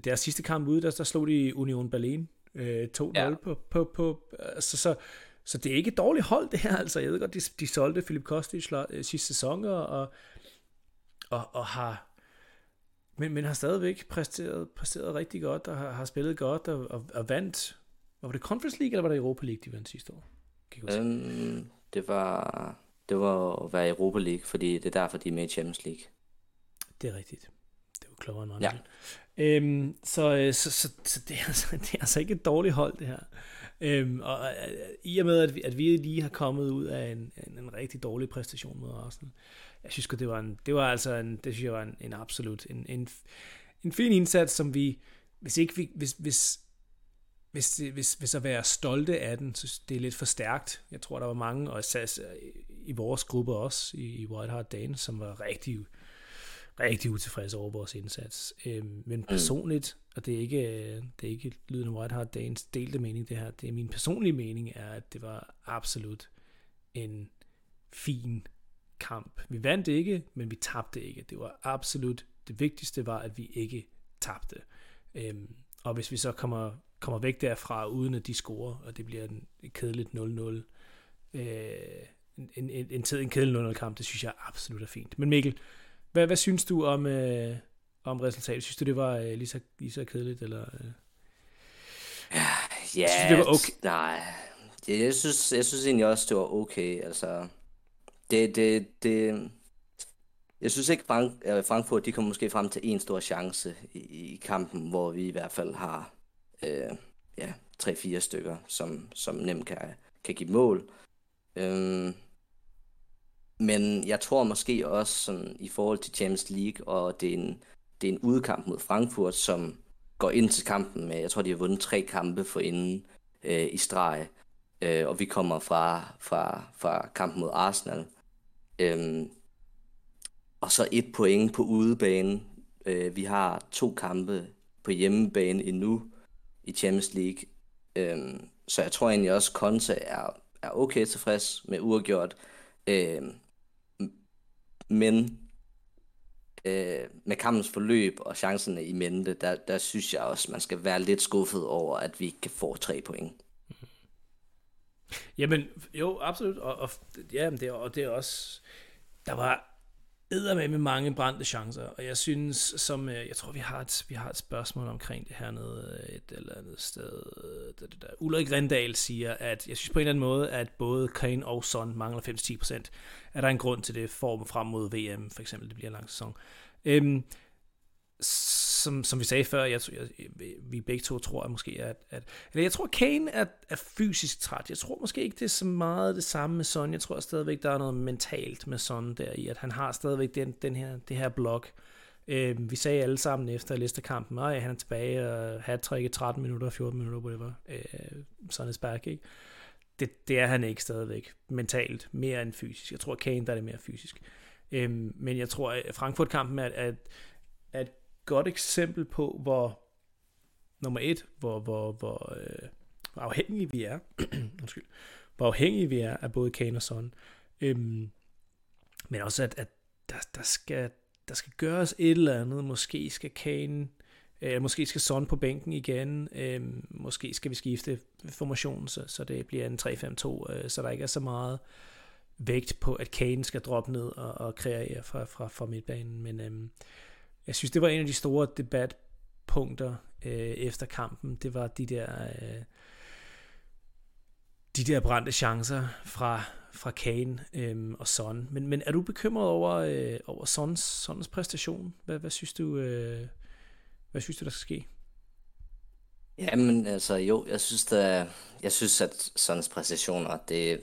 deres sidste kamp ude, der, der slog de Union Berlin øh, 2-0 ja. på, på, på altså, så, så det er ikke et dårligt hold, det her. Altså, jeg ved godt, de, de solgte Philip Kostic øh, sidste sæson, og, og, og har men, men har stadigvæk præsteret, præsteret rigtig godt, og har, har spillet godt, og, og, og vandt. Var det Conference League, eller var det Europa League, de vandt sidste år? Kan øhm, det var det var at være Europa League, fordi det er derfor, de er med i Champions League. Det er rigtigt. Det var klogere end ja. Øhm, så, øh, så, så, så det, er altså, [LAUGHS] det er altså ikke et dårligt hold, det her. Øhm, og øh, i og med, at vi, at vi lige har kommet ud af en, en, en rigtig dårlig præstation mod Arsenal, jeg synes det var en, det var altså en, det synes jeg var en, en absolut, en, en, en fin indsats, som vi, hvis ikke vi, hvis, hvis, hvis, hvis, hvis at være stolte af den, så det er lidt for stærkt. Jeg tror, der var mange, og især i vores gruppe også, i, i White Hart Dane, som var rigtig, rigtig utilfredse over vores indsats. Øhm, men mm. personligt, og det er ikke, det er ikke lyden af White Hart Danes delte mening, det her, det er min personlige mening, er, at det var absolut en fin kamp. Vi vandt ikke, men vi tabte ikke. Det var absolut, det vigtigste var, at vi ikke tabte. Øhm, og hvis vi så kommer, kommer væk derfra, uden at de scorer, og det bliver en, en kedeligt 0-0, øh, en, en, en, en, kedelig 0-0 kamp, det synes jeg absolut er fint. Men Mikkel, hvad, hvad synes du om, øh, om resultatet? Synes du, det var øh, lige, så, lige så kedeligt, eller... Øh? Ja, synes det var okay? nej. Jeg synes, jeg synes egentlig også, det var okay. Altså, det, det, det, jeg synes ikke, Frank, øh, Frankfurt de kommer måske frem til en stor chance i, i kampen, hvor vi i hvert fald har øh, ja, 3-4 stykker, som, som nemt kan, kan give mål. Øhm, men jeg tror måske også sådan, i forhold til Champions League, og det er, en, det er en udkamp mod Frankfurt, som går ind til kampen med, jeg tror de har vundet tre kampe for inden øh, i streg, øh, og vi kommer fra, fra, fra kampen mod Arsenal. Øhm, og så et point på udebane. Øh, vi har to kampe på hjemmebane endnu i Champions League. Øhm, så jeg tror egentlig også, at Conte er, er okay tilfreds med uafgjort. Øhm, men øh, med kampens forløb og chancerne i mente, der, der synes jeg også, man skal være lidt skuffet over, at vi ikke kan få tre point. Jamen, jo, absolut. Og, og, ja, det, og det er også... Der var med med mange brændte chancer, og jeg synes, som øh, jeg tror, vi har et, vi har et spørgsmål omkring det her nede øh, et eller andet sted. Det, det der. Ulrik Rendal siger, at jeg synes på en eller anden måde, at både Kane og Son mangler 5-10%. Er der en grund til det form frem mod VM, for eksempel, det bliver en lang sæson. Øhm, som, som vi sagde før, jeg, jeg, vi begge to tror at måske, at, at eller jeg tror, Kane er, er fysisk træt. Jeg tror måske ikke, det er så meget det samme med Son. Jeg tror stadigvæk, der er noget mentalt med Son der i, at han har stadigvæk den, den her, det her blok. Øh, vi sagde alle sammen efter Leicester-kampen, at han er tilbage og hat i 13 minutter, 14 minutter, whatever. Øh, Son is back, ikke? Det, det er han ikke stadigvæk mentalt, mere end fysisk. Jeg tror, Kane der er det mere fysisk. Øh, men jeg tror, at Frankfurt-kampen er, at, at godt eksempel på, hvor nummer et, hvor, hvor, hvor, øh, hvor afhængige vi er, [CLEARS THROAT] undskyld, hvor afhængige vi er af både Kane og Son. Øhm, men også, at, at der, der, skal, der skal gøres et eller andet. Måske skal Kane, øh, måske skal Son på bænken igen. Øh, måske skal vi skifte formationen, så, så det bliver en 3-5-2, øh, så der ikke er så meget vægt på, at Kane skal droppe ned og, og kreere fra, fra, fra midtbanen. Men øh, jeg synes, det var en af de store debatpunkter øh, efter kampen. Det var de der, øh, de der brændte chancer fra, fra Kane øh, og Son. Men, men er du bekymret over, øh, over Sons, Sons præstation? Hvad, hvad, synes du, øh, hvad synes du, der skal ske? Jamen, altså jo, jeg synes, der, jeg synes at Sons præstationer, det,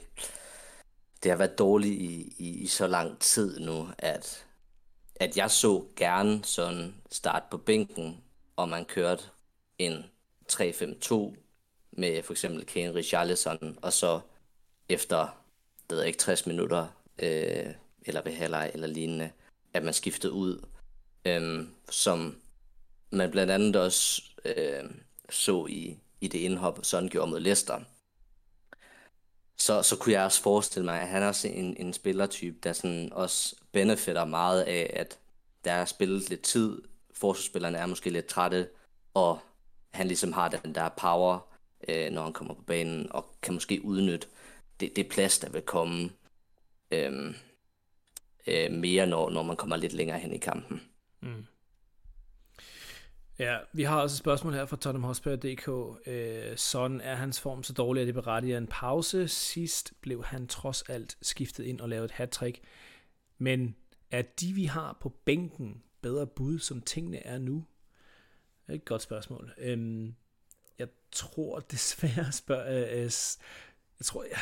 det har været dårligt i, i, i så lang tid nu, at at jeg så gerne sådan start på bænken, og man kørte en 3-5-2 med for eksempel Kane Richarlison, og så efter, det ved ikke, 60 minutter, øh, eller ved halvleg eller lignende, at man skiftede ud, øh, som man blandt andet også øh, så i, i det indhop, sådan gjorde mod Leicester. Så, så kunne jeg også forestille mig, at han er også en, en spillertype, der sådan også benefitter meget af, at der er spillet lidt tid, forsvarsspillerne er måske lidt trætte, og han ligesom har den der power, øh, når han kommer på banen, og kan måske udnytte det, det plads, der vil komme øh, øh, mere, når, når man kommer lidt længere hen i kampen. Mm. Ja, vi har også et spørgsmål her fra Tottenham Hotspur.dk. Øh, sådan er hans form så dårlig, at det berettiger en pause. Sidst blev han trods alt skiftet ind og lavet et hat-trick. Men er de, vi har på bænken, bedre bud, som tingene er nu? Det er et godt spørgsmål. Øhm, jeg tror desværre spørg, øh, øh jeg tror, ja,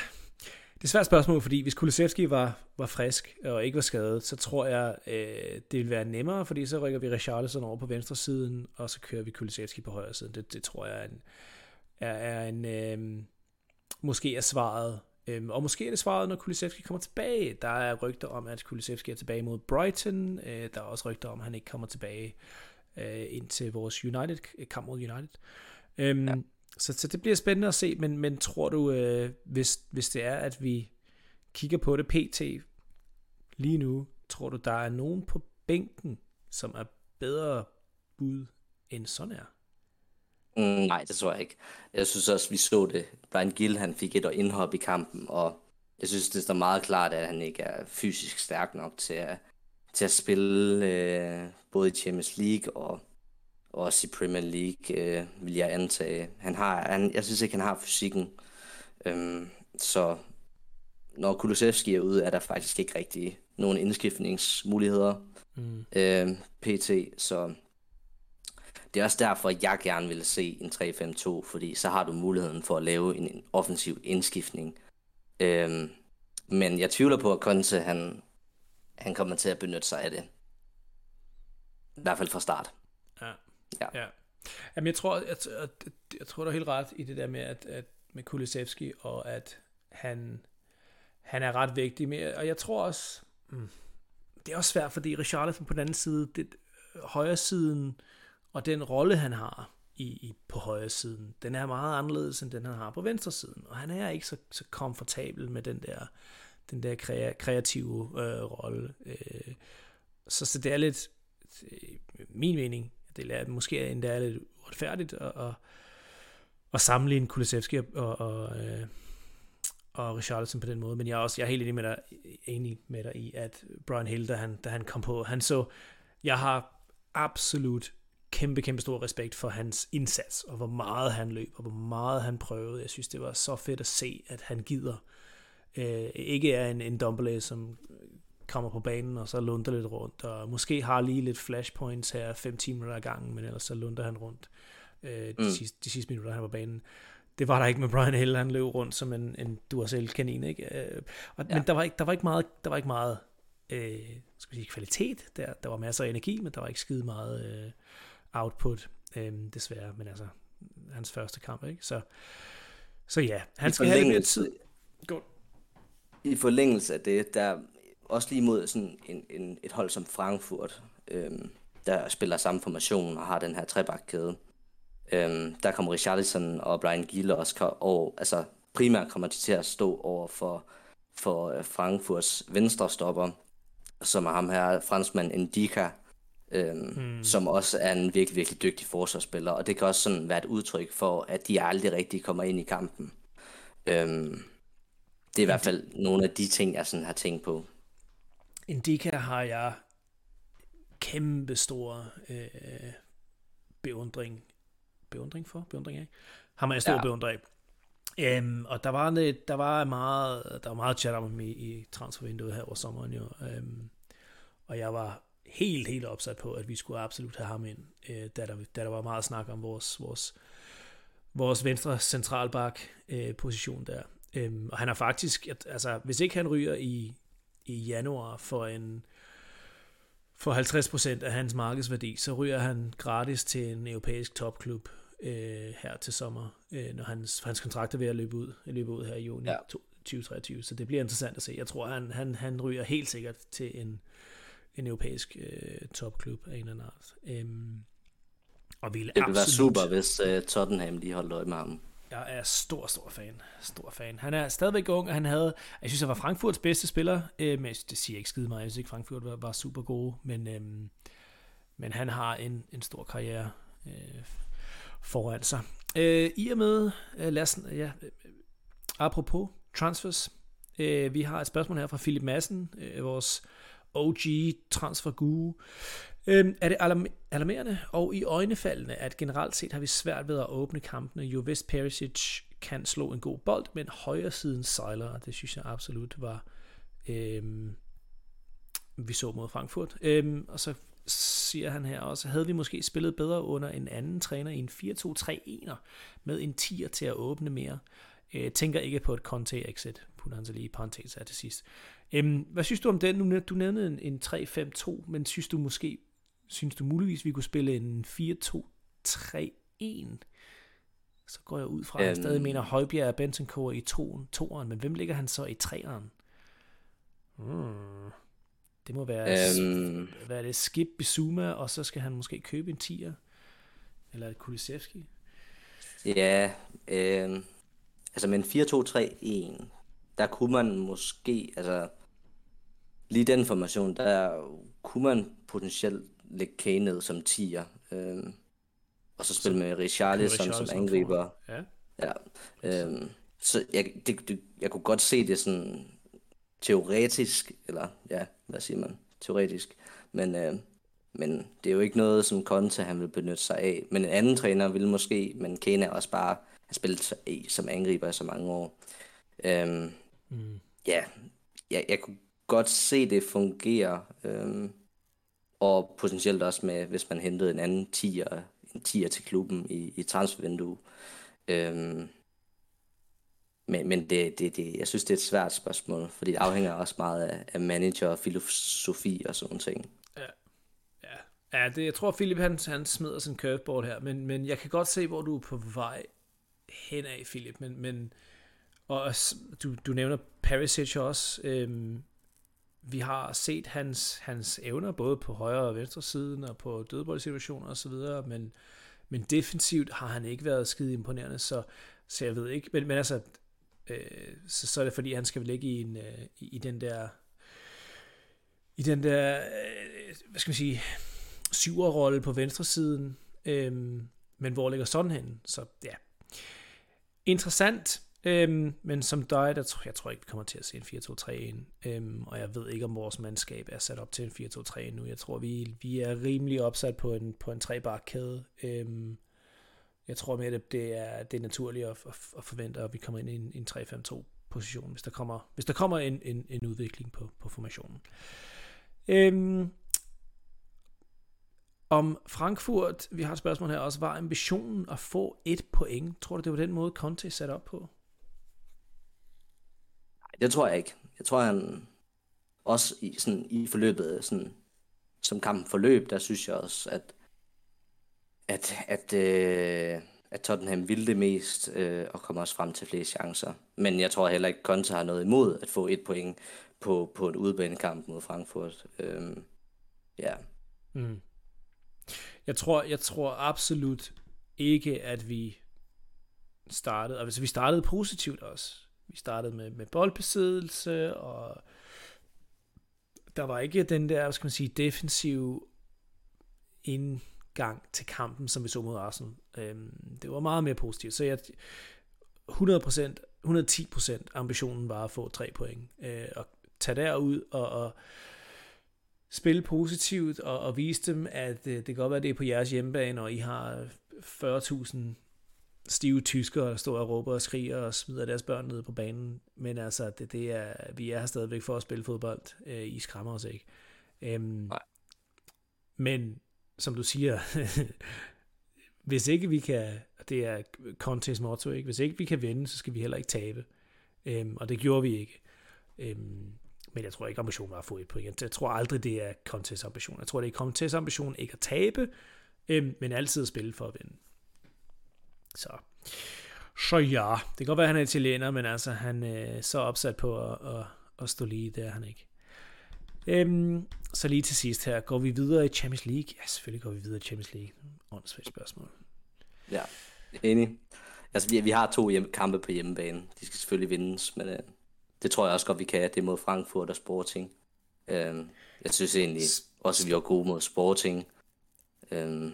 det er et svært spørgsmål, fordi hvis Kulusevski var, var frisk og ikke var skadet, så tror jeg, øh, det ville være nemmere, fordi så rykker vi Richarlison over på venstre siden, og så kører vi Kulusevski på højre siden. Det, det tror jeg er en, er, er en, øh, måske er svaret. Øh, og måske er det svaret, når Kulusevski kommer tilbage. Der er rygter om, at Kulusevski er tilbage mod Brighton. Øh, der er også rygter om, at han ikke kommer tilbage øh, ind til vores United, kamp mod United. Øh, ja så, så det bliver spændende at se, men, men tror du, øh, hvis, hvis det er, at vi kigger på det pt. lige nu, tror du, der er nogen på bænken, som er bedre bud end sådan er? Mm, nej, det tror jeg ikke. Jeg synes også, vi så det. Brian Gill, han fik et indhop i kampen, og jeg synes, det står meget klart, at han ikke er fysisk stærk nok til at, til at spille øh, både i Champions League og, og også i Premier League, øh, vil jeg antage. Han har, han, jeg synes ikke, han har fysikken. Øhm, så når Kulusevski er ude, er der faktisk ikke rigtig nogen indskiftningsmuligheder mm. øh, pt. Så det er også derfor, jeg gerne vil se en 3-5-2, fordi så har du muligheden for at lave en, en offensiv indskiftning. Øhm, men jeg tvivler på, at Conte han, han kommer til at benytte sig af det. I hvert fald fra start. Ja. ja. Jamen, jeg tror, jeg, jeg, jeg tror, du er helt ret i det der med, at, at med Kulisevski, og at han, han er ret vigtig. Med, og jeg tror også, mm, det er også svært, fordi Richarlison på den anden side, det, højre siden, og den rolle, han har i, i, på højre siden, den er meget anderledes, end den han har på venstre siden. Og han er ikke så, så komfortabel med den der, den der krea, kreative øh, rolle. Øh, så, så det er lidt, øh, min mening, det er måske endda er lidt uretfærdigt at, at, at sammenligne Kulisevski og, og, og, øh, og Richarlison på den måde, men jeg er også jeg er helt enig med dig, enig med dig i, at Brian Hill, da han, da han kom på, han så, jeg har absolut kæmpe, kæmpe stor respekt for hans indsats, og hvor meget han løb, og hvor meget han prøvede. Jeg synes, det var så fedt at se, at han gider. Øh, ikke er en, en Dumbledore, som kommer på banen, og så lunder lidt rundt, og måske har lige lidt flashpoints her, 5 timer ad gangen, men ellers så lunder han rundt øh, de, mm. sidste, de sidste minutter, han var på banen. Det var der ikke med Brian Hill, han løb rundt som en, en Duracell-kanin, ikke? Øh, og, ja. Men der var ikke, der var ikke meget, der var ikke meget øh, skal vi sige, kvalitet der. Der var masser af energi, men der var ikke skide meget øh, output, øhm, desværre, men altså, hans første kamp, ikke? Så, så ja, han skal have mere tid. Godt. I forlængelse af det, der også lige mod sådan en, en, et hold som Frankfurt, øhm, der spiller samme formation og har den her trebakkæde. Øhm, der kommer Richarlison og Brian Gill også over, altså primært kommer de til at stå over for, for øh, Frankfurts venstre stopper, som er ham her, franskmand Indika, øhm, hmm. som også er en virkelig, virkelig dygtig forsvarsspiller, og det kan også sådan være et udtryk for, at de aldrig rigtig kommer ind i kampen. Øhm, det er i hvert fald nogle af de ting, jeg sådan har tænkt på. Indika har jeg kæmpe stor øh, beundring. Beundring for? Beundring af? Har jeg stor ja. beundring. Um, og der var, lidt, der var meget, der var meget chat om i, i transfervinduet her over sommeren jo. Um, og jeg var helt, helt opsat på, at vi skulle absolut have ham ind, øh, da, der, da der var meget snak om vores, vores, vores venstre centralbak øh, position der. Øhm, og han er faktisk, at, altså hvis ikke han ryger i, i januar for en for 50% af hans markedsværdi, så ryger han gratis til en europæisk topklub øh, her til sommer, øh, når hans, hans kontrakt er ved at løbe ud, løbe ud her i juni ja. 2023. Så det bliver interessant at se. Jeg tror, han, han, han ryger helt sikkert til en, en europæisk øh, topklub af en eller anden art. Øhm, og ville det ville være super, hvis øh, Tottenham lige holdt øje med ham. Jeg er stor, stor fan. Stor fan. Han er stadigvæk ung, og han havde, jeg synes, han var Frankfurts bedste spiller, øh, men det siger ikke skide meget, jeg synes ikke, Frankfurt var, var super gode, men, øh, men han har en, en stor karriere øh, foran sig. Øh, I og med, øh, lad os, ja, øh, apropos transfers, øh, vi har et spørgsmål her fra Philip Madsen, øh, vores OG transfer guru. Øhm, er det alarmerende og i øjnefaldende, at generelt set har vi svært ved at åbne kampene. Jo vist Perisic kan slå en god bold, men højre siden sejler, og det synes jeg absolut var, øhm, vi så mod Frankfurt. Øhm, og så siger han her også, havde vi måske spillet bedre under en anden træner i en 4-2-3-1'er med en 10'er til at åbne mere. Øh, tænker ikke på et Conte-exit, putter han så lige i parentes til sidst. Øhm, hvad synes du om den? Nu, du nævnte en, en 3-5-2, men synes du måske, synes du muligvis, vi kunne spille en 4-2-3-1, Så går jeg ud fra, at jeg Øhm. stadig mener Højbjerg og Bentancur i toen, toeren, men hvem ligger han så i treeren? Hmm. Det må være, Øhm, hvad er det, Skip Bizuma, og så skal han måske købe en tier. Eller et Kulisevski. ja, øh, altså med en 4-2-3-1, der kunne man måske, altså lige den formation, der kunne man potentielt lægge Kane ned som 10'er. Øh, og så spille med Richarlison som angriber. Ja. Ja. Øhm, så jeg, det, det, jeg kunne godt se det sådan teoretisk, eller ja, hvad siger man, teoretisk, men, øh, men det er jo ikke noget, som Conte han vil benytte sig af. Men en anden træner ville måske, men Kane er også bare, har spillet som angriber i så mange år. Øhm, Mm. ja, jeg, jeg kunne godt se det fungere, øhm, og potentielt også med, hvis man hentede en anden tier, en tier til klubben i, i transfervindue. Øhm, men men det, det, det, jeg synes, det er et svært spørgsmål, fordi det afhænger også meget af, af manager og filosofi og sådan ting. Ja, ja ja det, jeg tror, Philip han, han smider sin curveball her, men, men jeg kan godt se, hvor du er på vej hen af, Philip. Men, men og du, du nævner Perisic også. Øhm, vi har set hans, hans evner, både på højre og venstre siden, og på dødboldsituationer og så videre, men, men defensivt har han ikke været skide imponerende, så, så jeg ved ikke, men, men altså, øh, så, så er det fordi, han skal ligge i, en, øh, i, i den der, i den der, øh, hvad skal man sige, syverrolle på venstre siden, øhm, men hvor ligger sådan hen? Så ja, interessant, øhm, men som dig, der tror, jeg tror ikke, vi kommer til at se en 4-2-3-1, øhm, og jeg ved ikke, om vores mandskab er sat op til en 4-2-3 nu. Jeg tror, vi, vi er rimelig opsat på en, på en trebakkæde. Øhm, jeg tror mere, det, det, er, det er naturligt at, at, at forvente, at vi kommer ind i en, en 3-5-2 position, hvis der kommer, hvis der kommer en, en, en udvikling på, på formationen. Øhm, om Frankfurt, vi har et spørgsmål her også, var ambitionen at få et point? Tror du, det var den måde, Conte er sat op på? Det tror jeg ikke. Jeg tror, han også i, sådan, i forløbet, sådan, som kampen forløb, der synes jeg også, at, at, at, øh, at Tottenham ville det mest øh, og komme også frem til flere chancer. Men jeg tror heller ikke, Konta har noget imod at få et point på, på en udbanekamp mod Frankfurt. Øh, ja. Mm. Jeg tror, jeg tror absolut ikke, at vi startede, altså vi startede positivt også. Vi startede med, med boldbesiddelse, og der var ikke den der, hvad skal man sige, defensive indgang til kampen, som vi så mod Arsenal. Øhm, det var meget mere positivt. Så jeg 100%, 110% ambitionen var at få tre point. Øh, og tage derud og, og spille positivt og, og vise dem, at øh, det kan godt være, at det er på jeres hjemmebane, og I har 40.000 stive tyskere, der står og råber og skriger og smider deres børn ned på banen. Men altså, det, det er, vi er her stadigvæk for at spille fodbold. Øh, I skræmmer os ikke. Øhm, Nej. men som du siger, [LAUGHS] hvis ikke vi kan, det er Contes motto, ikke? hvis ikke vi kan vinde, så skal vi heller ikke tabe. Øhm, og det gjorde vi ikke. Øhm, men jeg tror ikke, ambitionen var at få et point. Jeg tror aldrig, det er Contes ambition. Jeg tror, det er Contes ambition ikke at tabe, øhm, men altid at spille for at vinde. Så. Så ja, det kan godt være, at han er italiener, men altså, han er så opsat på at, at, at stå lige, det er han ikke. Øhm, så lige til sidst her, går vi videre i Champions League? Ja, selvfølgelig går vi videre i Champions League. Åndssvagt spørgsmål. Ja, enig. Altså, vi, vi har to hjem, kampe på hjemmebane. De skal selvfølgelig vindes, men øh, det tror jeg også godt, vi kan. Det er mod Frankfurt og Sporting. Øh, jeg synes egentlig også, at vi var gode mod Sporting. Øh,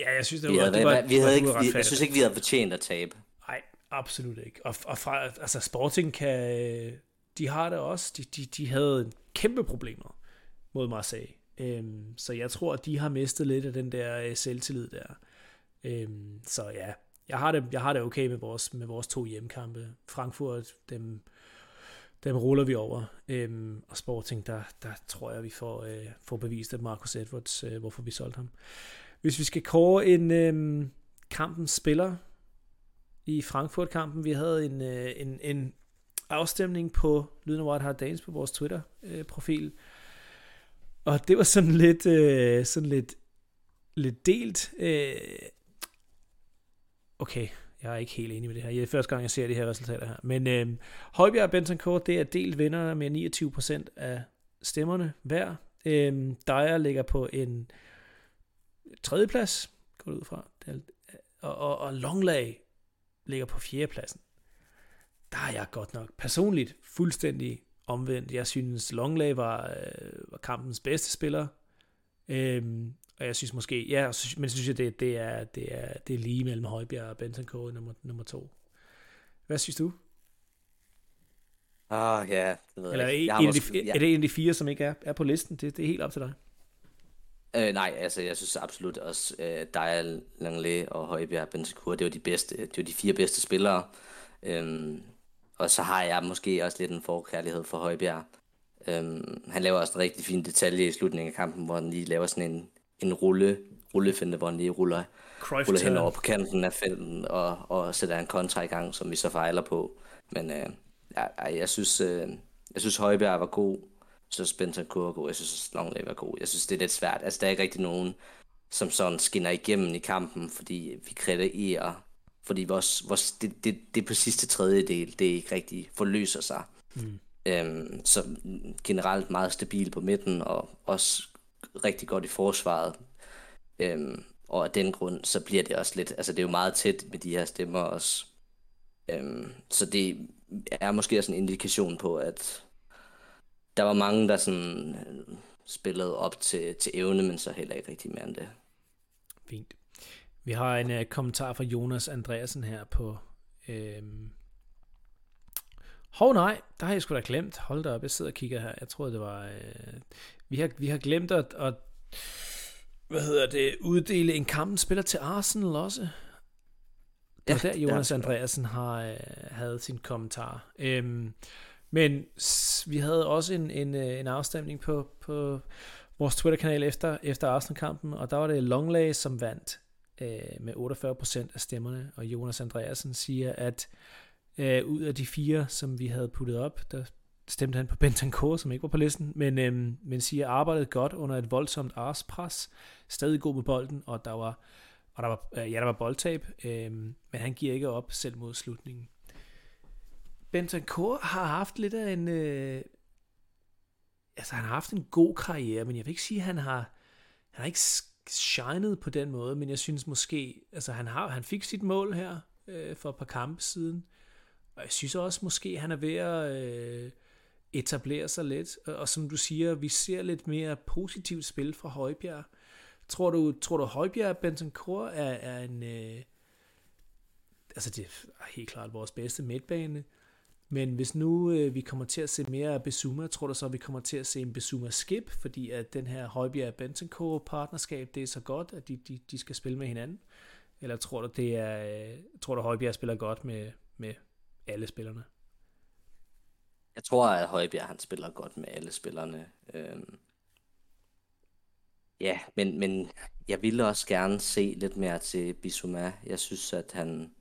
Ja, jeg synes, det vi var, havde, det var, vi havde ikke, vi, jeg synes ikke, vi havde fortjent at tabe. Nej, absolut ikke. Og, og fra, altså Sporting kan, de har det også, de, de, de havde kæmpe problemer mod Marseille. Øhm, så jeg tror, at de har mistet lidt af den der øh, selvtillid der. Øhm, så ja, jeg har det, jeg har det okay med vores, med vores to hjemmekampe. Frankfurt, dem, dem ruller vi over. Øhm, og Sporting, der, der tror jeg, vi får, øh, får bevist, at Marcus Edwards, øh, hvorfor vi solgte ham. Hvis vi skal kåre en øh, kampens spiller i Frankfurt-kampen, vi havde en, øh, en, en afstemning på Lyden af White Hart Danes på vores Twitter-profil. Øh, og det var sådan lidt, øh, sådan lidt, lidt delt. Øh, okay, jeg er ikke helt enig med det her. Det er første gang, jeg ser de her resultater her. Men øh, Højbjerg og Benson Kort, det er delt vinder med 29% af stemmerne hver. Øh, Dyer ligger på en tredjeplads, går det ud fra. Og, og, og Longlag ligger på fjerdepladsen. Der er jeg godt nok personligt fuldstændig omvendt. Jeg synes, Longlag var, øh, var kampens bedste spiller. Øhm, og jeg synes måske, ja, men synes jeg, det, det, er, det, er, det er lige mellem Højbjerg og Benton K. nummer, nummer to. Hvad synes du? Ah, ja, det ved Eller jeg en, en måske, de, ja. er det en af de fire, som ikke er, er på listen? Det, det er helt op til dig. Øh, nej, altså jeg synes absolut også, øh, Dial, Langley og Højbjerg Bentancur, det var de bedste, det var de fire bedste spillere. Øhm, og så har jeg måske også lidt en forkærlighed for Højbjerg. Øhm, han laver også en rigtig fin detalje i slutningen af kampen, hvor han lige laver sådan en, en rulle, rullefinde, hvor han lige ruller, ruller hen over på kanten af felten og, og sætter en kontra i gang, som vi så fejler på. Men øh, jeg, jeg, synes, øh, jeg synes Højbjerg var god. Jeg synes Bentancur var god. Jeg synes Longley var god. Jeg synes, det er lidt svært. Altså, der er ikke rigtig nogen, som sådan skinner igennem i kampen, fordi vi kritiserer fordi vores, vores, det, det, det på sidste tredjedel, det ikke rigtig forløser sig. Mm. Øhm, så generelt meget stabil på midten, og også rigtig godt i forsvaret. Øhm, og af den grund, så bliver det også lidt, altså det er jo meget tæt med de her stemmer også. Øhm, så det er måske også en indikation på, at der var mange, der sådan øh, spillede op til, til evne, men så heller ikke rigtig mere end det. Fint. Vi har en uh, kommentar fra Jonas Andreasen her på... Øh... Hov nej, der har jeg sgu da glemt. Hold da op, jeg sidder og kigger her. Jeg troede, det var... Øh... Vi, har, vi har glemt at, at hvad hedder det, uddele en kampens spiller til Arsenal også. Det var ja, der, Jonas Andreasen har øh, havde sin kommentar. Øhm, men vi havde også en, en, øh, en afstemning på, på vores Twitter-kanal efter, efter Arsenal-kampen, og der var det Longley, som vandt øh, med 48% af stemmerne, og Jonas Andreasen siger, at øh, ud af de fire, som vi havde puttet op, der stemte han på Bentancur, som ikke var på listen, men, øh, men siger, arbejdet godt under et voldsomt arspres, stadig god med bolden, og der var, og der var, øh, ja, der var boldtab, øh, men han giver ikke op selv mod slutningen. Bentancur har haft lidt af en... Øh, altså, han har haft en god karriere, men jeg vil ikke sige, at han har, han har ikke shined på den måde, men jeg synes måske, altså han, har, han fik sit mål her øh, for et par kampe siden, og jeg synes også måske, han er ved at øh, etablere sig lidt, og, og som du siger, vi ser lidt mere positivt spil fra Højbjerg. Tror du, tror du Højbjerg Bentancur er, er en, øh, altså det er helt klart vores bedste midtbane, men hvis nu øh, vi kommer til at se mere af Besuma, tror du så, at vi kommer til at se en Besuma skip, fordi at den her Højbjerg Bentoncourt partnerskab, det er så godt, at de, de, de skal spille med hinanden? Eller tror du, det er, øh, tror du Højbjerg spiller godt med, med alle spillerne? Jeg tror, at Højbjerg han spiller godt med alle spillerne. Øhm, ja, men, men jeg ville også gerne se lidt mere til Bissouma. Jeg synes, at han,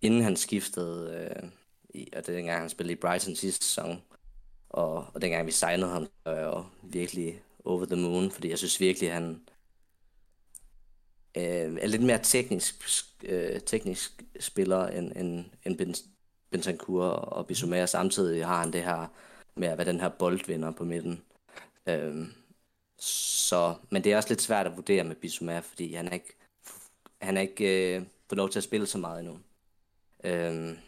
inden han skiftede, øh, i, og det er dengang, han spillede i Brighton sidste sæson. Og, og dengang vi signede ham, så var jeg jo virkelig over the moon, fordi jeg synes virkelig, han øh, er lidt mere teknisk, øh, teknisk spiller end, end, end Bentancur og Bissouma. Samtidig har han det her med at være den her boldvinder på midten. Øh, så, men det er også lidt svært at vurdere med Bissouma, fordi han er ikke, han er ikke øh, fået lov til at spille så meget endnu. Øh,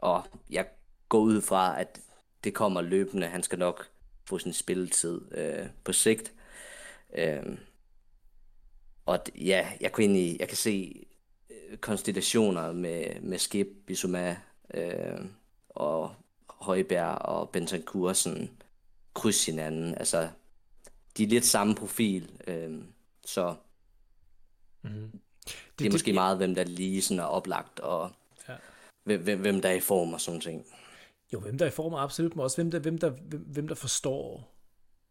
og jeg går ud fra, at det kommer løbende. Han skal nok få sin spilletid øh, på sigt. Øh, og ja, jeg kan egentlig, jeg kan se øh, konstellationer med, med Skip, Bissouma øh, og Højberg og Bentancur sådan kryds hinanden. Altså, de er lidt samme profil, øh, så mm-hmm. det, det er det, måske det, meget, hvem der lige sådan er oplagt og hvem, hvem der er i form og sådan ting. Jo, hvem der er i form, absolut, men også hvem der, hvem der, hvem, hvem der forstår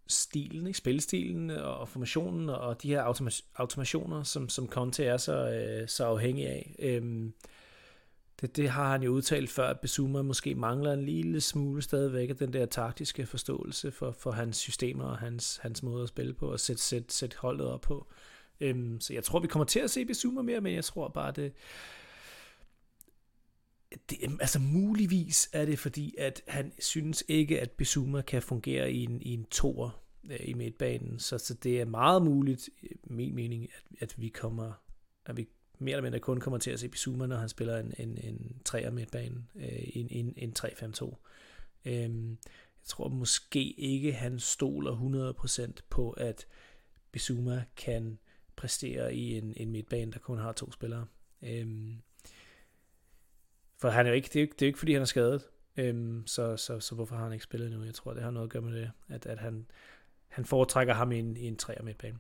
stilen, ikke? spilstilen og formationen og de her automa- automationer, som, som Conte er så, øh, så afhængig af. Øhm, det, det har han jo udtalt før, at Besuma måske mangler en lille smule stadigvæk af den der taktiske forståelse for, for hans systemer og hans, hans måde at spille på og sætte, sæt, sæt holdet op på. Øhm, så jeg tror, vi kommer til at se Besuma mere, men jeg tror bare, det, det, altså muligvis er det fordi, at han synes ikke, at Bisuma kan fungere i en, i en tor øh, i midtbanen. Så, så det er meget muligt, øh, min mening, at, at vi kommer, at vi mere eller mindre kun kommer til at se Bissouma, når han spiller en, en, en 3'er midtbane, øh, en, en, en 3-5-2. Øhm, jeg tror måske ikke, han stoler 100% på, at Bissouma kan præstere i en, en midtbane, der kun har to spillere. Øhm, for han er jo ikke, det, er jo ikke, det er jo ikke, fordi han er skadet. Øhm, så, så, så hvorfor har han ikke spillet nu? Jeg tror, det har noget at gøre med det, at, at han, han foretrækker ham i en, i en træer midtbane.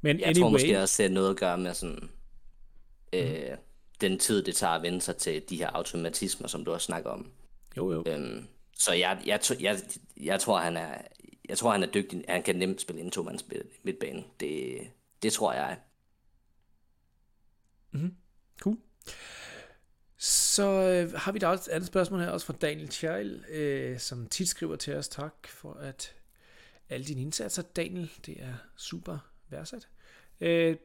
Men jeg anyway, tror måske også, det har noget at gøre med sådan, øh, mm. den tid, det tager at vende sig til de her automatismer, som du også snakker om. Jo, jo. Øhm, så jeg, jeg, jeg, jeg, tror, han er, jeg tror, han er dygtig. Han kan nemt spille en to-mands midtbane. Det, det tror jeg. Mm-hmm. Cool. Så øh, har vi da også et andet spørgsmål her, også fra Daniel Tjejl, øh, som tit skriver til os. Tak for at alle dine indsatser, Daniel. Det er super værdsat. Øh,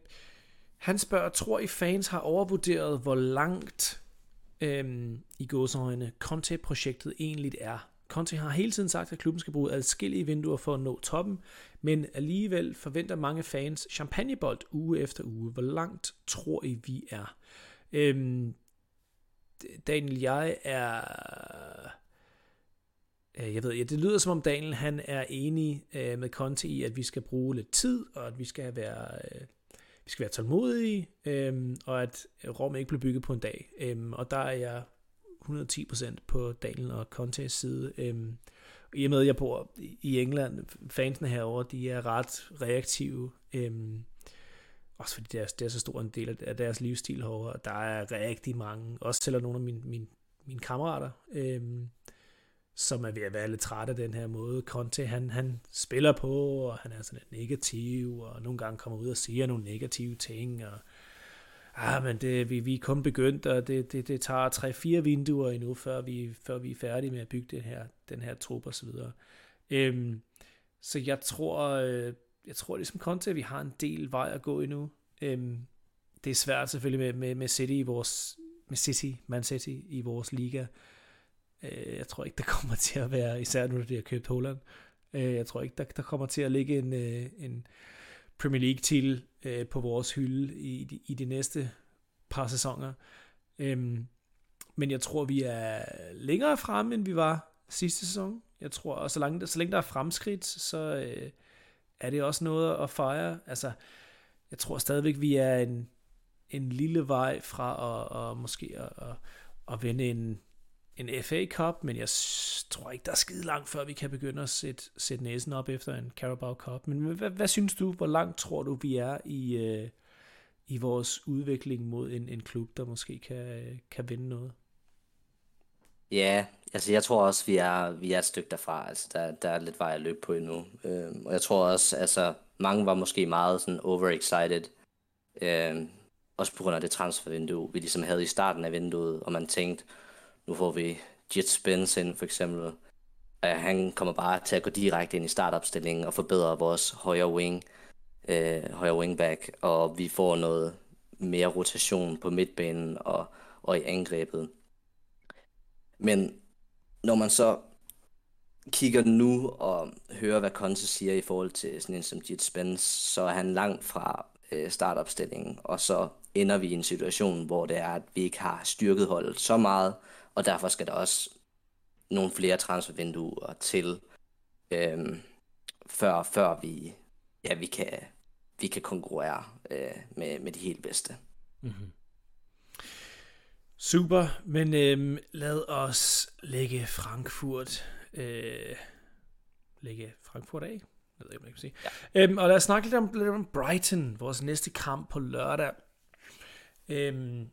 han spørger, tror I fans har overvurderet, hvor langt øh, i gåsøjne Conte-projektet egentlig er? Conte har hele tiden sagt, at klubben skal bruge adskillige vinduer for at nå toppen, men alligevel forventer mange fans champagnebold uge efter uge. Hvor langt tror I, vi er? Øhm, Daniel, jeg er... Øh, jeg ved, ja, det lyder som om Daniel han er enig øh, med Conte i, at vi skal bruge lidt tid, og at vi skal være, øh, vi skal være tålmodige, øh, og at Rom ikke bliver bygget på en dag. Øh, og der er jeg 110% på Daniel og Contes side. Øh, I og med, at jeg bor i England, fansene herover, de er ret reaktive. Øh, også fordi det er, det er så stor en del af deres livsstil herovre. Der er rigtig mange, også selv nogle af mine, mine, mine kammerater, øhm, som er ved at være lidt træt af den her måde. Conte, han, han spiller på, og han er sådan lidt negativ, og nogle gange kommer ud og siger nogle negative ting, og ah, men det, vi, vi er kun begyndt, og det, det, det tager tre-fire vinduer endnu, før vi, før vi er færdige med at bygge den her, den her trup og så videre. Øhm, så jeg tror, øh, jeg tror ligesom Conte, at vi har en del vej at gå endnu. Øhm, det er svært selvfølgelig med, med, med City i vores, med City, Man City i vores liga. Øh, jeg tror ikke, der kommer til at være, især nu, de har købt Holland, øh, jeg tror ikke, der, der kommer til at ligge en, øh, en Premier League til øh, på vores hylde i, i, i de næste par sæsoner. Øhm, men jeg tror, vi er længere fremme, end vi var sidste sæson. Jeg tror, og så længe, så længe der er fremskridt, så, øh, er det også noget at fejre. Altså, jeg tror stadigvæk, vi er en, en lille vej fra at, at måske at, at, at vinde en, en FA Cup, men jeg tror ikke, der er skide langt, før vi kan begynde at sætte, sætte næsen op efter en Carabao Cup. Men hvad, hvad synes du, hvor langt tror du, vi er i, uh, i vores udvikling mod en, en klub, der måske kan, kan vinde noget? Ja, altså jeg tror også, vi er, vi er et stykke derfra. Altså der, der er lidt vej at løbe på endnu. Øh, og jeg tror også, altså mange var måske meget sådan overexcited. Øh, også på grund af det transfervindue, vi ligesom havde i starten af vinduet, og man tænkte, nu får vi Jet Spence ind for eksempel. at han kommer bare til at gå direkte ind i startopstillingen og forbedre vores højre wing, øh, højre wingback, og vi får noget mere rotation på midtbanen og, og i angrebet. Men når man så kigger nu og hører, hvad Conte siger i forhold til sådan en som Jit Spence, så er han langt fra øh, startopstillingen, og så ender vi i en situation, hvor det er, at vi ikke har styrket holdet så meget, og derfor skal der også nogle flere transfervinduer til, øh, før, før vi, ja, vi, kan, vi kan konkurrere øh, med, med de helt bedste. Mm-hmm. Super, men øhm, lad os lægge Frankfurt øh, lægge Frankfurt af. Jeg ved ikke, om jeg kan sige. Ja. Øhm, og lad os snakke lidt om, lidt om Brighton, vores næste kamp på lørdag. Øhm,